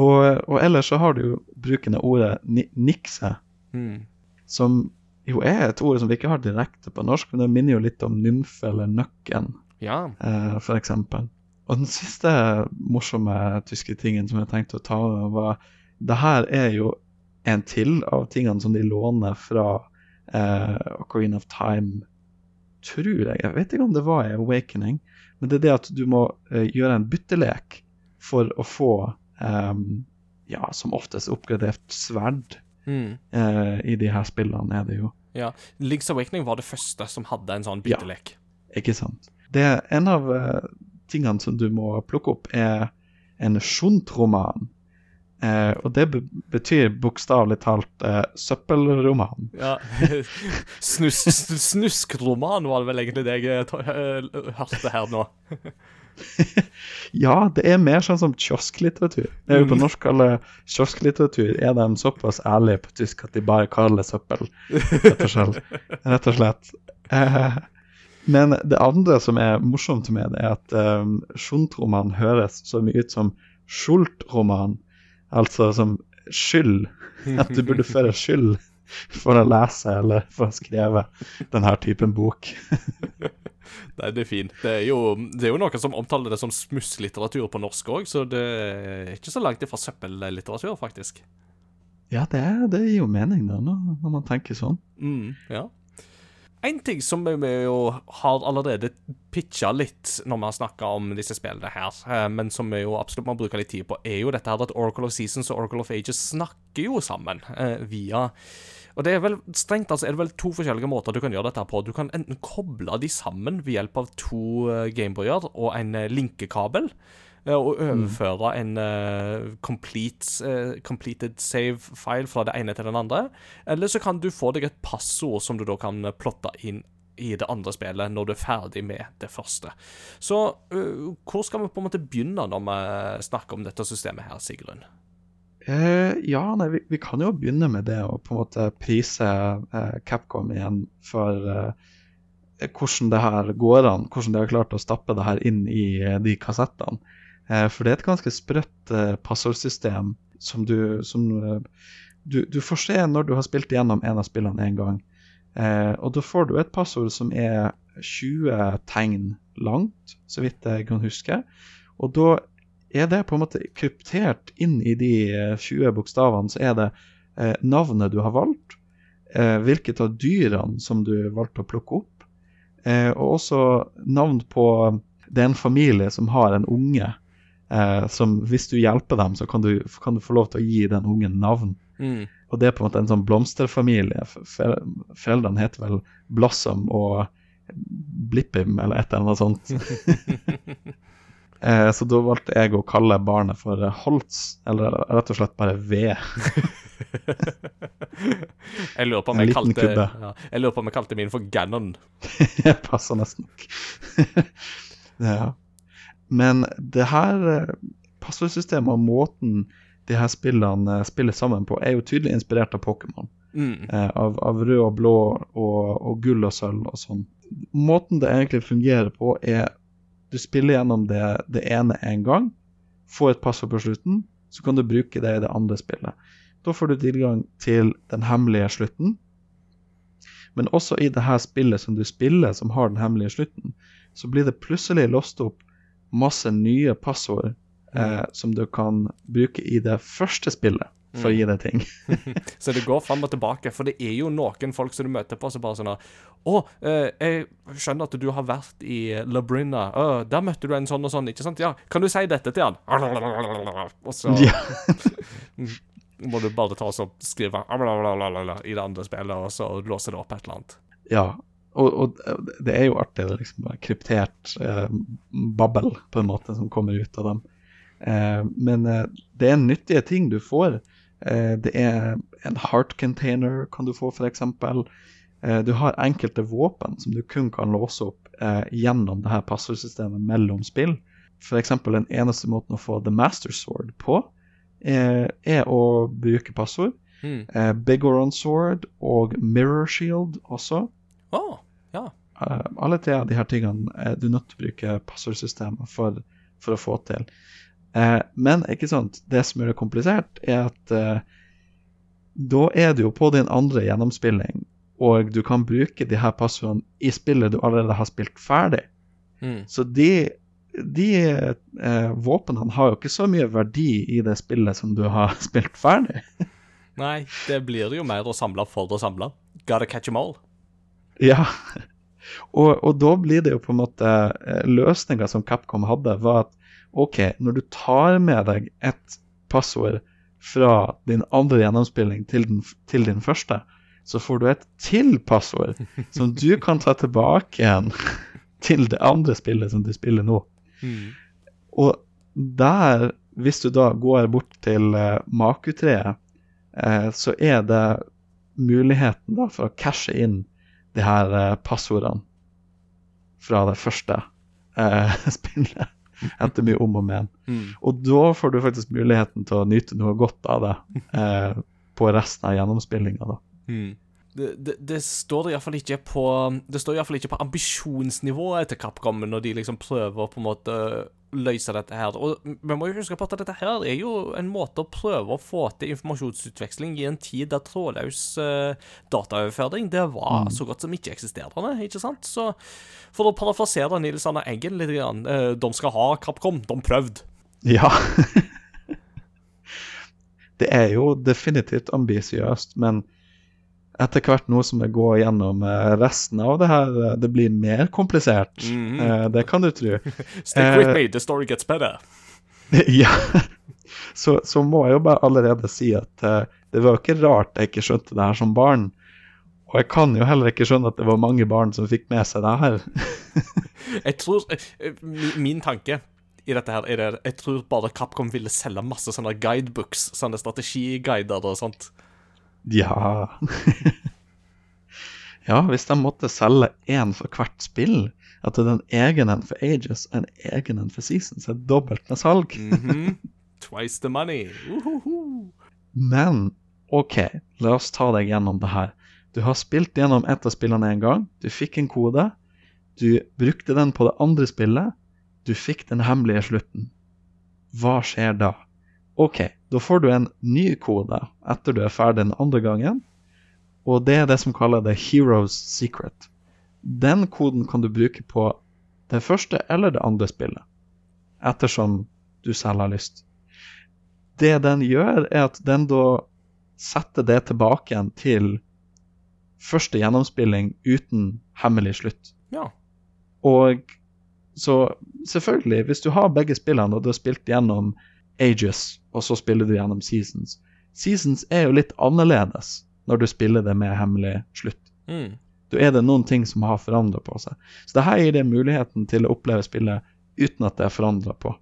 [SPEAKER 4] Og, og ellers så har du jo bruken av ordet ni nikse,
[SPEAKER 3] Mm.
[SPEAKER 4] som jo er et ord som vi ikke har direkte på norsk, men det minner jo litt om nymfe eller nøkken,
[SPEAKER 3] Ja.
[SPEAKER 4] eh, eksempel. Og den siste morsomme tyske tingen som jeg tenkte å ta var det her er jo en til av tingene som de låner fra eh, Ocarina of Time, tror jeg. Jeg vet ikke om det var i Awakening, men det er det at du må eh, gjøre en byttelek for å få eh, ja, som oftest oppgradert sverd.
[SPEAKER 3] Mm.
[SPEAKER 4] Eh, I de her spillene er det jo.
[SPEAKER 3] ja. Link's Awakening var det første som hadde en sånn byttelek.
[SPEAKER 4] Ja, Ikke sant? Det er En av eh, tingene som du må plukke opp, er en sjontroman. Eh, og det be betyr bokstavelig talt eh, søppelroman.
[SPEAKER 3] Ja. Snus, snuskroman var det vel egentlig det jeg eh, hørte her nå.
[SPEAKER 4] Ja, det er mer sånn som kiosklitteratur. Det er jo på norsk kaller kiosklitteratur er de såpass ærlige på tysk at de bare kaller det søppel, rett og slett. Rett og slett. Eh, men det andre som er morsomt med det, er at um, Schundroman høres så mye ut som Schult-roman, altså som skyld. At du burde føre skyld for å lese eller for å skrive denne typen bok.
[SPEAKER 3] Nei, det er fint. Det er, jo, det er jo noen som omtaler det som smusslitteratur på norsk òg, så det er ikke så langt ifra søppellitteratur, faktisk.
[SPEAKER 4] Ja, det, det gir jo mening, da, når man tenker sånn.
[SPEAKER 3] Mm, ja. En ting som vi jo har allerede pitcha litt når vi har snakka om disse spillene her, eh, men som vi jo absolutt må bruke litt tid på, er jo dette her at Oracle of Seasons og Oracle of Ages snakker jo sammen eh, via og det er vel strengt altså er det vel to forskjellige måter du kan gjøre dette på. Du kan enten koble de sammen ved hjelp av to uh, Gameboyer og en eh, linkekabel. Eh, og overføre en eh, complete, eh, completed save-file fra det ene til den andre. Eller så kan du få deg et passord som du da kan plotte inn i det andre spillet når du er ferdig med det første. Så uh, hvor skal vi på en måte begynne når vi snakker om dette systemet her, Sigrun?
[SPEAKER 4] Eh, ja, nei, vi, vi kan jo begynne med det å på en måte prise eh, Capcom igjen for eh, hvordan det her går an, hvordan de har klart å stappe det her inn i de kassettene. Eh, for det er et ganske sprøtt eh, passordsystem som du som eh, du, du får se når du har spilt gjennom en av spillene en gang. Og da får du et passord som er 20 tegn langt, så vidt jeg kan huske. Og da er det på en måte kryptert inn i de eh, 20 bokstavene, så er det navnet du har valgt, hvilket av dyrene som du valgte å plukke opp, og også navn på Det er en familie som har en unge, eh, som hvis du hjelper dem, så kan du, kan du få lov til å gi den ungen navn.
[SPEAKER 3] Mm.
[SPEAKER 4] Og det er på en måte en sånn blomsterfamilie. Foreldrene heter vel Blossom og Blippim eller et eller annet sånt. eh, så da valgte jeg å kalle barnet for Holtz, eller rett og slett bare V.
[SPEAKER 3] Jeg lurer på om jeg kalte, ja, jeg lurer på om jeg kalte min for Gannon.
[SPEAKER 4] Passer nesten nok. ja. Men det her eh, passordsystemet og måten de her spillene eh, spiller sammen på, er jo tydelig inspirert av Pokémon.
[SPEAKER 3] Mm.
[SPEAKER 4] eh, av, av rød og blå og, og gull og sølv og sånn. Måten det egentlig fungerer på, er du spiller gjennom det, det ene en gang, får et passord på slutten, så kan du bruke det i det andre spillet. Da får du tilgang til den hemmelige slutten. Men også i det her spillet som du spiller, som har den hemmelige slutten, så blir det plutselig låst opp masse nye passord eh, som du kan bruke i det første spillet for å gi deg ting.
[SPEAKER 3] Så det går fram og tilbake, for det er jo noen folk som du møter på som bare sånn Å, eh, jeg skjønner at du har vært i Labrinna. Å, der møtte du en sånn og sånn, ikke sant? Ja, kan du si dette til han? Og så
[SPEAKER 4] Ja.
[SPEAKER 3] må du bare ta og skrive i det andre spillet, og så låse det opp et eller annet.
[SPEAKER 4] Ja, og, og det er jo artig. Det er liksom kryptert eh, babbel på en måte som kommer ut av dem. Eh, men eh, det er nyttige ting du får. Eh, det er en heart container kan du få, f.eks. Eh, du har enkelte våpen som du kun kan låse opp eh, gjennom det her passordsystemet mellom spill. F.eks. den eneste måten å få The Master Sword på, eh, er å bruke passord.
[SPEAKER 3] Mm.
[SPEAKER 4] Eh, Bigoron Sword og Mirror Shield også.
[SPEAKER 3] Å, ja.
[SPEAKER 4] Uh, alle tre av de her tingene er du nødt til å bruke passordsystemet for, for å få til. Uh, men ikke sant, det som gjør det komplisert, er at uh, da er du jo på din andre gjennomspilling, og du kan bruke de her passordene i spillet du allerede har spilt ferdig.
[SPEAKER 3] Mm.
[SPEAKER 4] Så de, de eh, våpnene har jo ikke så mye verdi i det spillet som du har spilt ferdig.
[SPEAKER 3] Nei, det blir jo mer å samle for å samle. Gotta catch them all.
[SPEAKER 4] Ja. Og, og da blir det jo på en måte eh, Løsninga som Capcom hadde, var at OK, når du tar med deg et passord fra din andre gjennomspilling til, den, til din første, så får du et til passord som du kan ta tilbake igjen til det andre spillet som du spiller nå.
[SPEAKER 3] Mm.
[SPEAKER 4] Og der hvis du da går bort til uh, Maku-treet, eh, så er det muligheten da for å cashe inn de her eh, passordene fra det første eh, spillet. Etter mye om og men.
[SPEAKER 3] Mm.
[SPEAKER 4] Og da får du faktisk muligheten til å nyte noe godt av det eh, på resten av gjennomspillinga.
[SPEAKER 3] Mm. Det, det, det står iallfall ikke på Det står i hvert fall ikke på ambisjonsnivået til Capcom når de liksom prøver på en måte løse dette her. Og vi må jo huske på at dette her er jo en måte å prøve å få til informasjonsutveksling i en tid der trådløs eh, dataoverføring det var så godt som ikke eksisterende, ikke sant? Så for å parafrasere Nils Arne Eggen litt, grann, eh, de skal ha Capcom, de prøvd.
[SPEAKER 4] Ja. det er jo definitivt ambisiøst, men etter hvert nå som jeg går gjennom eh, resten av det her, eh, det blir mer komplisert.
[SPEAKER 3] Mhm.
[SPEAKER 4] Eh, Det kan du tro.
[SPEAKER 3] Stick with me, the story gets better.
[SPEAKER 4] ja. Så, så må jeg jo bare allerede si at det var jo ikke rart jeg ikke skjønte det her som barn. Og jeg kan jo heller ikke skjønne at det var mange barn som fikk med seg det her.
[SPEAKER 3] Jeg tror min, min tanke i dette her er det Jeg tror bare Capcom ville selge masse sånne guidebooks, sånne strategiguider og sånt.
[SPEAKER 4] Ja Ja, hvis de måtte selge én for hvert spill, at det er en egen en for Ages og en egen en for Seasons, er dobbelt med salg.
[SPEAKER 3] Mhm. Twice the money. Uhuhu.
[SPEAKER 4] Men OK, la oss ta deg gjennom det her. Du har spilt gjennom ett av spillene én gang. Du fikk en kode. Du brukte den på det andre spillet. Du fikk den hemmelige slutten. Hva skjer da? OK, da får du en ny kode etter du er ferdig den andre gangen. Og det er det som kalles the hero's secret. Den koden kan du bruke på det første eller det andre spillet, ettersom du selv har lyst. Det den gjør, er at den da setter det tilbake igjen til første gjennomspilling uten hemmelig slutt.
[SPEAKER 3] Ja.
[SPEAKER 4] Og så selvfølgelig, hvis du har begge spillene og du har spilt gjennom Ages, og så spiller du gjennom Seasons Seasons er jo litt annerledes når du spiller det med hemmelig slutt.
[SPEAKER 3] Mm.
[SPEAKER 4] Da er det noen ting som har forandra på seg. Så det her gir deg muligheten til å oppleve spillet uten at det er forandra på.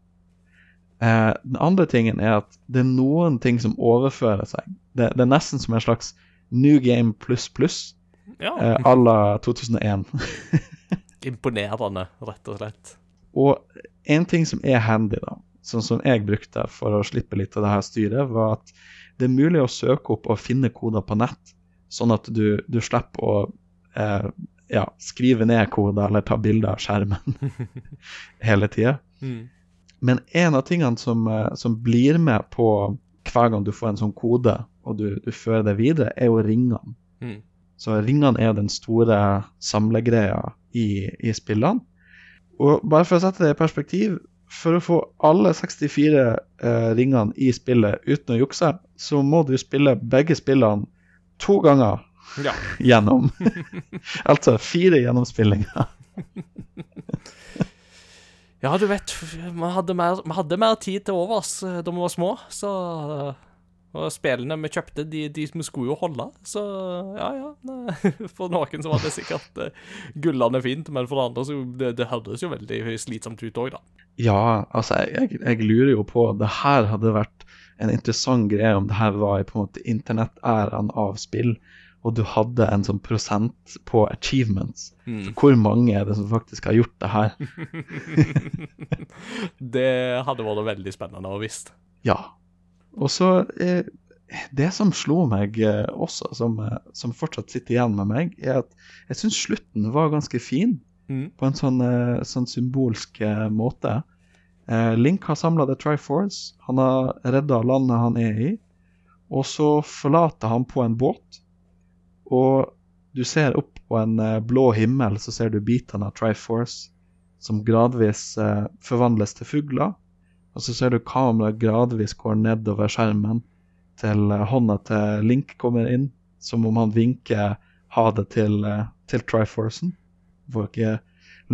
[SPEAKER 4] Eh, den andre tingen er at det er noen ting som overfører seg. Det, det er nesten som en slags new game pluss pluss
[SPEAKER 3] ja.
[SPEAKER 4] eh, à la 2001.
[SPEAKER 3] Imponerende, rett og slett.
[SPEAKER 4] Og en ting som er handy, da, sånn som jeg brukte for å slippe litt av det her styret, var at det er mulig å søke opp og finne koder på nett, sånn at du, du slipper å eh, ja, skrive ned koder eller ta bilder av skjermen hele tida.
[SPEAKER 3] Mm.
[SPEAKER 4] Men en av tingene som, eh, som blir med på hver gang du får en sånn kode, og du, du fører det videre, er jo ringene.
[SPEAKER 3] Mm.
[SPEAKER 4] Så ringene er den store samlegreia i, i spillene. Og bare for å sette det i perspektiv, for å få alle 64 eh, ringene i spillet uten å jukse, så må du spille begge spillene to ganger
[SPEAKER 3] Ja.
[SPEAKER 4] gjennom. altså fire gjennomspillinger.
[SPEAKER 3] ja, du vet, vi hadde, mer, vi hadde mer tid til overs eh, da vi var små, så eh, Og spillene vi kjøpte, de, de vi skulle jo holde, så ja, ja. For noen så var det sikkert uh, gullende fint, men for andre så det, det hørtes jo veldig slitsomt ut òg, da.
[SPEAKER 4] Ja, altså, jeg, jeg lurer jo på Det her hadde vært en interessant greie om det her var i på en måte internettæraen av spill, og du hadde en sånn prosent på achievements.
[SPEAKER 3] Mm.
[SPEAKER 4] Hvor mange er det som faktisk har gjort det her?
[SPEAKER 3] Det hadde vært veldig spennende å visst.
[SPEAKER 4] Ja. Og så eh, Det som slo meg eh, også, som, eh, som fortsatt sitter igjen med meg, er at jeg syns slutten var ganske fin.
[SPEAKER 3] Mm.
[SPEAKER 4] På en sånn, sånn symbolsk måte. Eh, Link har samla The Triforce. Han har redda landet han er i. Og så forlater han på en båt. Og du ser opp på en blå himmel, så ser du bitene av Triforce som gradvis forvandles til fugler. Og så ser du kameraet gradvis går nedover skjermen til eh, hånda til Link kommer inn, som om han vinker ha det til, eh, til Triforcen. Får ikke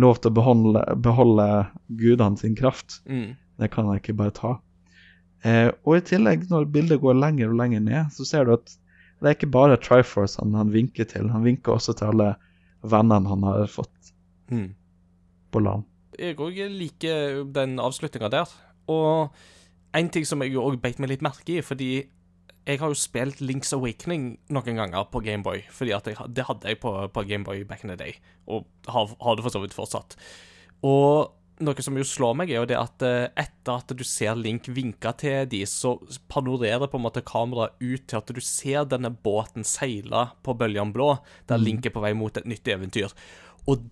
[SPEAKER 4] lov til å beholde, beholde gudene sin kraft.
[SPEAKER 3] Mm.
[SPEAKER 4] Det kan han ikke bare ta. Eh, og i tillegg, når bildet går lenger og lenger ned, så ser du at det er ikke bare Triforce han, han vinker til. Han vinker også til alle vennene han har fått
[SPEAKER 3] Mm.
[SPEAKER 4] på land.
[SPEAKER 3] Jeg òg liker den avslutninga der. Og en ting som jeg òg beit meg litt merke i, fordi jeg har jo spilt Links Awakening noen ganger på Gameboy, fordi jeg, det hadde jeg på, på Gameboy back in the day, og har, har det for så vidt fortsatt. Og noe som jo slår meg, er jo det at eh, etter at du ser Link vinke til de, så panorerer på en måte kameraet ut til at du ser denne båten seile på bølgen blå, der Link er på vei mot et nytt eventyr. Og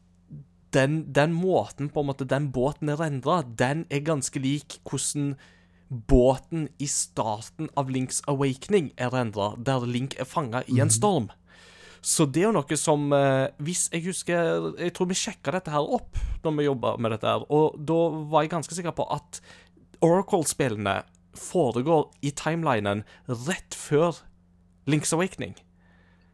[SPEAKER 3] den, den måten på en måte den båten er rendra, den er ganske lik hvordan båten i starten av Links Awakening er rendra, der Link er fanga i en storm. Så det er jo noe som eh, Hvis jeg husker Jeg tror vi sjekka dette her opp når vi jobba med dette, her, og da var jeg ganske sikker på at Oracle-spillene foregår i timelinen rett før Links Awakening.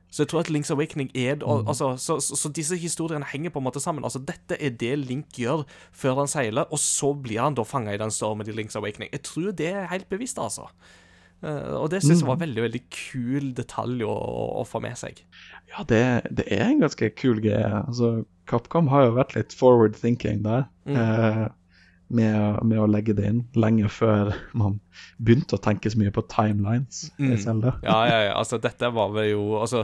[SPEAKER 3] Så jeg tror at Links Awakening er altså, så, så, så disse historiene henger på en måte sammen. Altså, Dette er det Link gjør før han seiler, og så blir han da fanga i den stormen i Links Awakening. Jeg tror det er helt bevisst, altså. Uh, og det syns jeg var veldig veldig kul detalj å, å få med seg.
[SPEAKER 4] Ja, det, det er en ganske kul greie. Altså, Capcom har jo vært litt forward thinking der. Eh, med, med å legge det inn lenge før man begynte å tenke så mye på timelines i Zelda.
[SPEAKER 3] Ja, ja, ja, altså dette var vel jo Altså,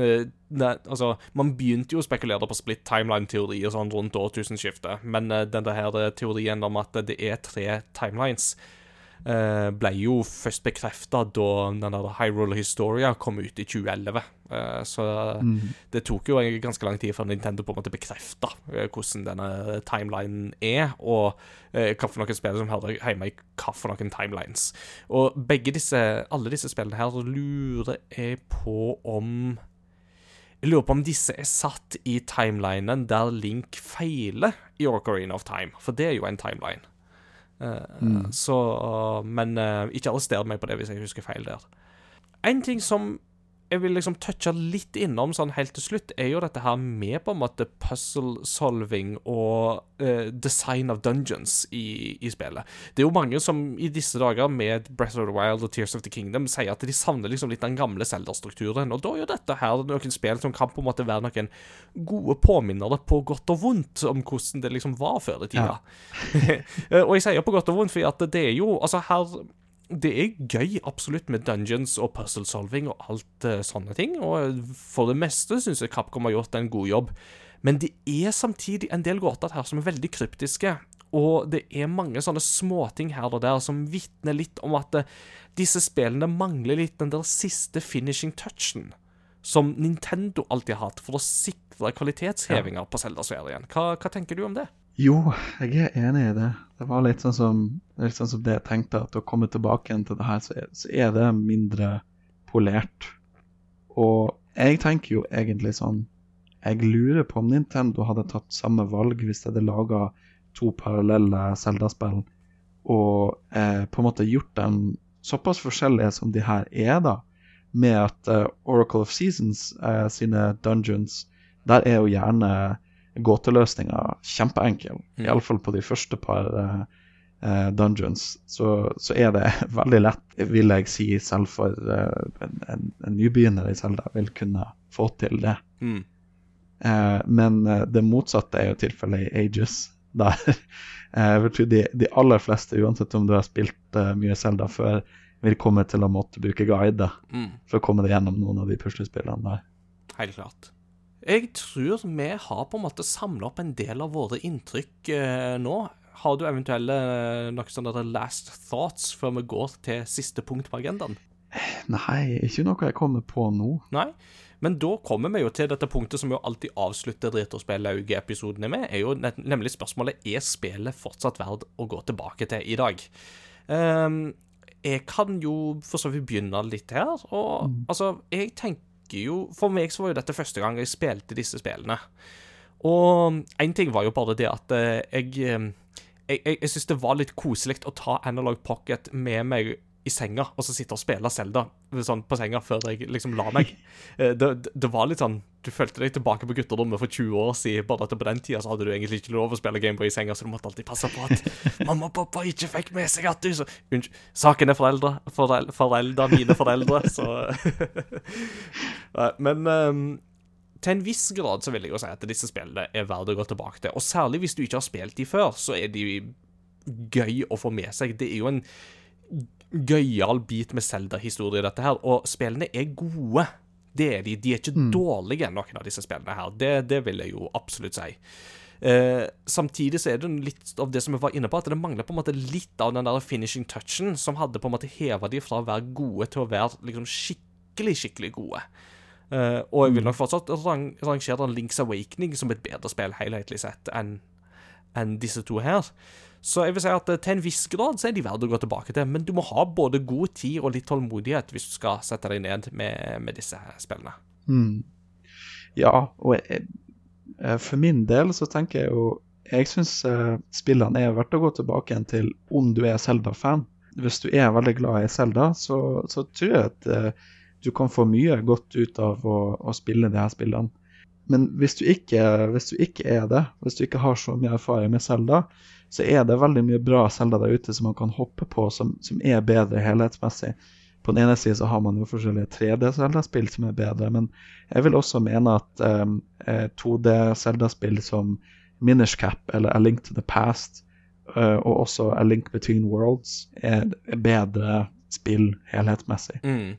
[SPEAKER 3] eh, ne, altså man begynte jo å spekulere på split timeline-teori og sånn rundt årtusenskiftet, men uh, denne her teorien om at det er tre timelines eh, ble jo først bekrefta da den Hyrule Historia kom ut i 2011. Eh, så det tok jo ganske lang tid før Nintendo på en måte bekrefta hvordan denne timelinen er, og eh, hva for noen spill som hører hjemme i hva for noen timelines. Og begge disse, alle disse spillene her lurer jeg på om jeg lurer på om disse er satt i timelinen der Link feiler i Ocarina of Time, for det er jo en timeline. Eh, Så Men eh, ikke arrester meg på det hvis jeg husker feil der. En ting som jeg vil liksom touche litt innom sånn helt til slutt, er jo dette her med på en måte puzzle solving og eh, design of dungeons i, i spillet. Det er jo mange som i disse dager med Breath of the Wild og Tears of the Kingdom sier at de savner liksom litt den gamle Zelda-strukturen, og da er jo dette her noen spill som kan på en måte være noen gode påminnere på godt og vondt om hvordan det liksom var før i tida. Ja. og jeg sier på godt og vondt, fordi at det er jo Altså, her det er gøy absolutt med dungeons og puzzle solving og alt uh, sånne ting, og for det meste syns jeg Capcom har gjort en god jobb. Men det er samtidig en del gåter her som er veldig kryptiske, og det er mange sånne småting her og der som vitner litt om at uh, disse spillene mangler litt den der siste finishing touchen som Nintendo alltid har hatt for å sikre kvalitetshevinger på Zelda-serien. Hva, hva tenker du om det?
[SPEAKER 4] Jo, jeg er enig i det. Det var litt sånn som, litt sånn som det jeg tenkte, at å komme tilbake igjen til det her, så er, så er det mindre polert. Og jeg tenker jo egentlig sånn Jeg lurer på om Nintendo hadde tatt samme valg hvis de hadde laga to parallelle Zelda-spill, og eh, på en måte gjort dem såpass forskjellige som de her er, da, med at eh, Oracle of Seasons eh, sine dungeons, der er jo gjerne gåteløsninga kjempeenkel.
[SPEAKER 3] Mm.
[SPEAKER 4] Iallfall på de første par eh, dungeons. Så, så er det veldig lett, vil jeg si, selv for uh, en, en, en nybegynner i Zelda, vil kunne få til det.
[SPEAKER 3] Mm.
[SPEAKER 4] Uh, men det motsatte er jo tilfellet i Ages. Der de, de aller fleste, uansett om du har spilt mye Zelda før, vil komme til å måtte bruke guide
[SPEAKER 3] Mm.
[SPEAKER 4] for å komme deg gjennom noen av de puslespillene der.
[SPEAKER 3] Helt klart. Jeg tror vi har på en måte samla opp en del av våre inntrykk eh, nå. Har du eventuelle eh, noen sånne last thoughts før vi går til siste punkt på agendaen?
[SPEAKER 4] Nei, ikke noe jeg kommer på nå.
[SPEAKER 3] Nei? Men da kommer vi jo til dette punktet som jo alltid avslutter Retrospellauget-episodene med, er jo nemlig spørsmålet er spillet fortsatt verd å gå tilbake til i dag. Um, jeg kan jo for så vidt begynne litt her, og altså, jeg tenker jo For meg så var jo dette første gang jeg spilte disse spillene. Og én ting var jo bare det at eh, jeg eh, Jeg, jeg, jeg syns det var litt koselig å ta Analog Pocket med meg i senga og så sitte og spille Zelda sånn på senga før jeg liksom la meg. Eh, Det, det, det var litt sånn Du følte deg tilbake på gutterommet for 20 år siden, bare at på den tida så hadde du egentlig ikke lov å spille Gameboy i senga, så du måtte alltid passe på at mamma og pappa ikke fikk med seg at du så Unnskyld. Saken er foreldre. Forel, foreldre, mine foreldre, så Men um, til en viss grad så vil jeg jo si at disse spillene er verdt å gå tilbake til. Og særlig hvis du ikke har spilt de før, så er de gøy å få med seg. Det er jo en gøyal bit med Zelda-historie, dette her. Og spillene er gode. Det er de. De er ikke dårlige, noen av disse spillene her. Det, det vil jeg jo absolutt si. Eh, samtidig så er det litt av det som jeg var inne på, at det mangler på en måte litt av den der finishing touchen som hadde på en måte heva de fra å være gode til å være liksom skikkelig, skikkelig gode. Eh, og jeg vil nok fortsatt rang rangere Links Awakening som et bedre spill helhetlig sett enn enn disse to her. Så jeg vil si at eh, til en viss grad så er de verdt å gå tilbake til, men du må ha både god tid og litt tålmodighet hvis du skal sette deg ned med, med disse spillene.
[SPEAKER 4] Mm. Ja, og jeg, eh, for min del så tenker jeg jo Jeg syns spillene er verdt å gå tilbake igjen til om du er Zelda-fan. Hvis du er veldig glad i Zelda, så, så tror jeg at eh, du kan få mye godt ut av å, å spille de her spillene. Men hvis du, ikke, hvis du ikke er det, hvis du ikke har så mye erfaring med Zelda, så er det veldig mye bra Zelda der ute som man kan hoppe på, som, som er bedre helhetsmessig. På den ene siden så har man jo forskjellige 3D-Selda-spill som er bedre, men jeg vil også mene at um, 2D-Selda-spill som Minish Cap eller A Link to the Past uh, og også A Link Between Worlds er, er bedre spill helhetsmessig.
[SPEAKER 3] Mm.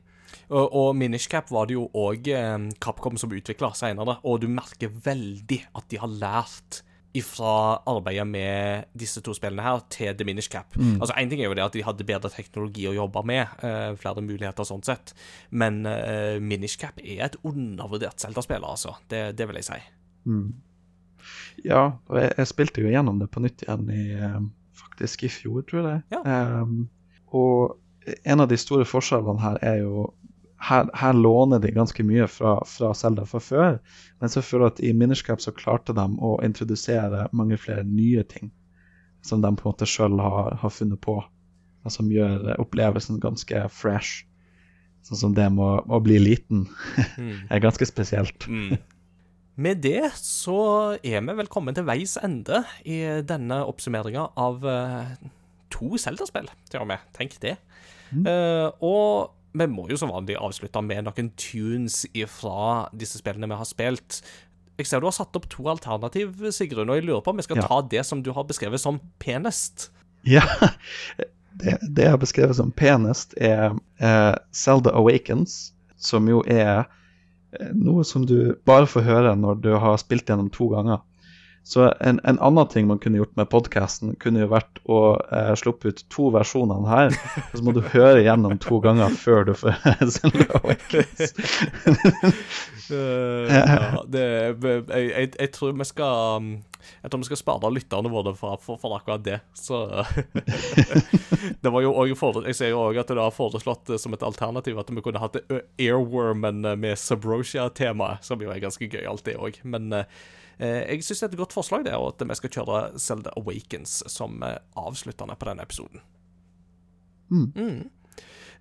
[SPEAKER 3] Og, og Minish Cap var det jo òg eh, Capcom som utvikla seinere, og du merker veldig at de har lært ifra arbeidet med disse to spillene her til The Minish Cap. Altså Én ting er jo det at de hadde bedre teknologi å jobbe med, uh, flere muligheter sånn sett, men uh, Minish Cap er et undervurdert Zelda-spill, altså. Det, det vil jeg si.
[SPEAKER 4] Ja, og jeg, jeg spilte jo gjennom det på nytt igjen i eh, faktisk i fjor, tror jeg.
[SPEAKER 3] Ja.
[SPEAKER 4] Um, og en av de store forskjellene her er jo her, her låner de ganske mye fra, fra Zelda fra før, men så føler jeg at i Minerskap så klarte de å introdusere mange flere nye ting som de på en måte sjøl har, har funnet på, og som gjør opplevelsen ganske fresh. Sånn som det med å, bli liten er ganske spesielt.
[SPEAKER 3] Med det så er vi vel kommet til veis ende i denne oppsummeringa av eh, to Zelda-spill, til og med. Tenk det. Eh, og vi må jo som vanlig avslutte med noen tunes ifra disse spillene vi har spilt. Jeg ser du har satt opp to alternativ, Sigrun, og jeg lurer på om vi skal
[SPEAKER 4] Ja.
[SPEAKER 3] ta det som du har beskrevet som penest.
[SPEAKER 4] Ja, det, det jeg har beskrevet som penest, er eh, Zelda Awakens, som jo er eh, noe som du bare får høre når du har spilt gjennom to ganger. Så en, en annen ting man kunne gjort med podkasten, kunne jo vært å eh, sluppe ut to versjoner her. Og så må du høre gjennom to ganger før du får Zelda Awakens.
[SPEAKER 3] ja, det, jeg, jeg, jeg tror vi skal um, Jeg tror vi skal spare lytterne våre for, for, for akkurat det. Så Det var jo også Jeg ser jo òg at det har foreslått eh, som et alternativ at vi kunne hatt eh, Airwormen eh, med Subrosia-temaet, som jo er ganske gøyalt, det òg. Men eh, jeg syns det er et godt forslag, det, og at vi skal kjøre Zelda Awakens som eh, avsluttende på denne episoden. Mm.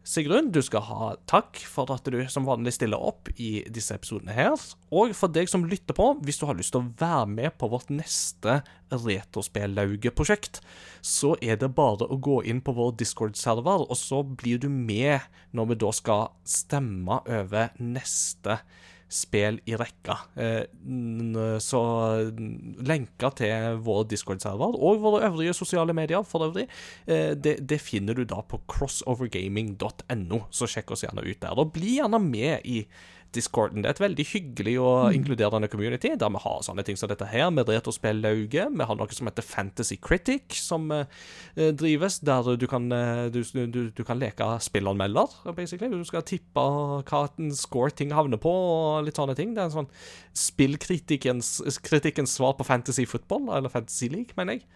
[SPEAKER 3] Sigrun, du skal ha takk for at du som vanlig stiller opp i disse episodene her. Og for deg som lytter på, hvis du har lyst til å være med på vårt neste Retrospellauget-prosjekt, så er det bare å gå inn på vår Discord-server, og så blir du med når vi da skal stemme over neste spill i rekka. Eh, så n- lenker til vår Discord-server og våre øvrige sosiale medier for øvrig, eh, det, det finner du da på crossovergaming.no, så sjekk oss gjerne ut der. Og bli gjerne med i Discorden. Det er et veldig hyggelig og inkluderende community, der vi har sånne ting som dette her, med retrospellauget. Vi har noe som heter Fantasy Critic, som eh, drives, der du kan, eh, du, du, du kan leke spillanmelder, basically. Du skal tippe hva en score ting havner på, og litt sånne ting. Det er en sånn spillkritikkens svar på Fantasy Football, eller Fantasy League, mener jeg.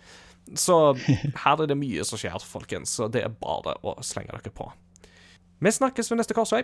[SPEAKER 3] Så her er det mye som skjer, folkens, så det er bare å slenge dere på. Vi snakkes ved neste korsvei.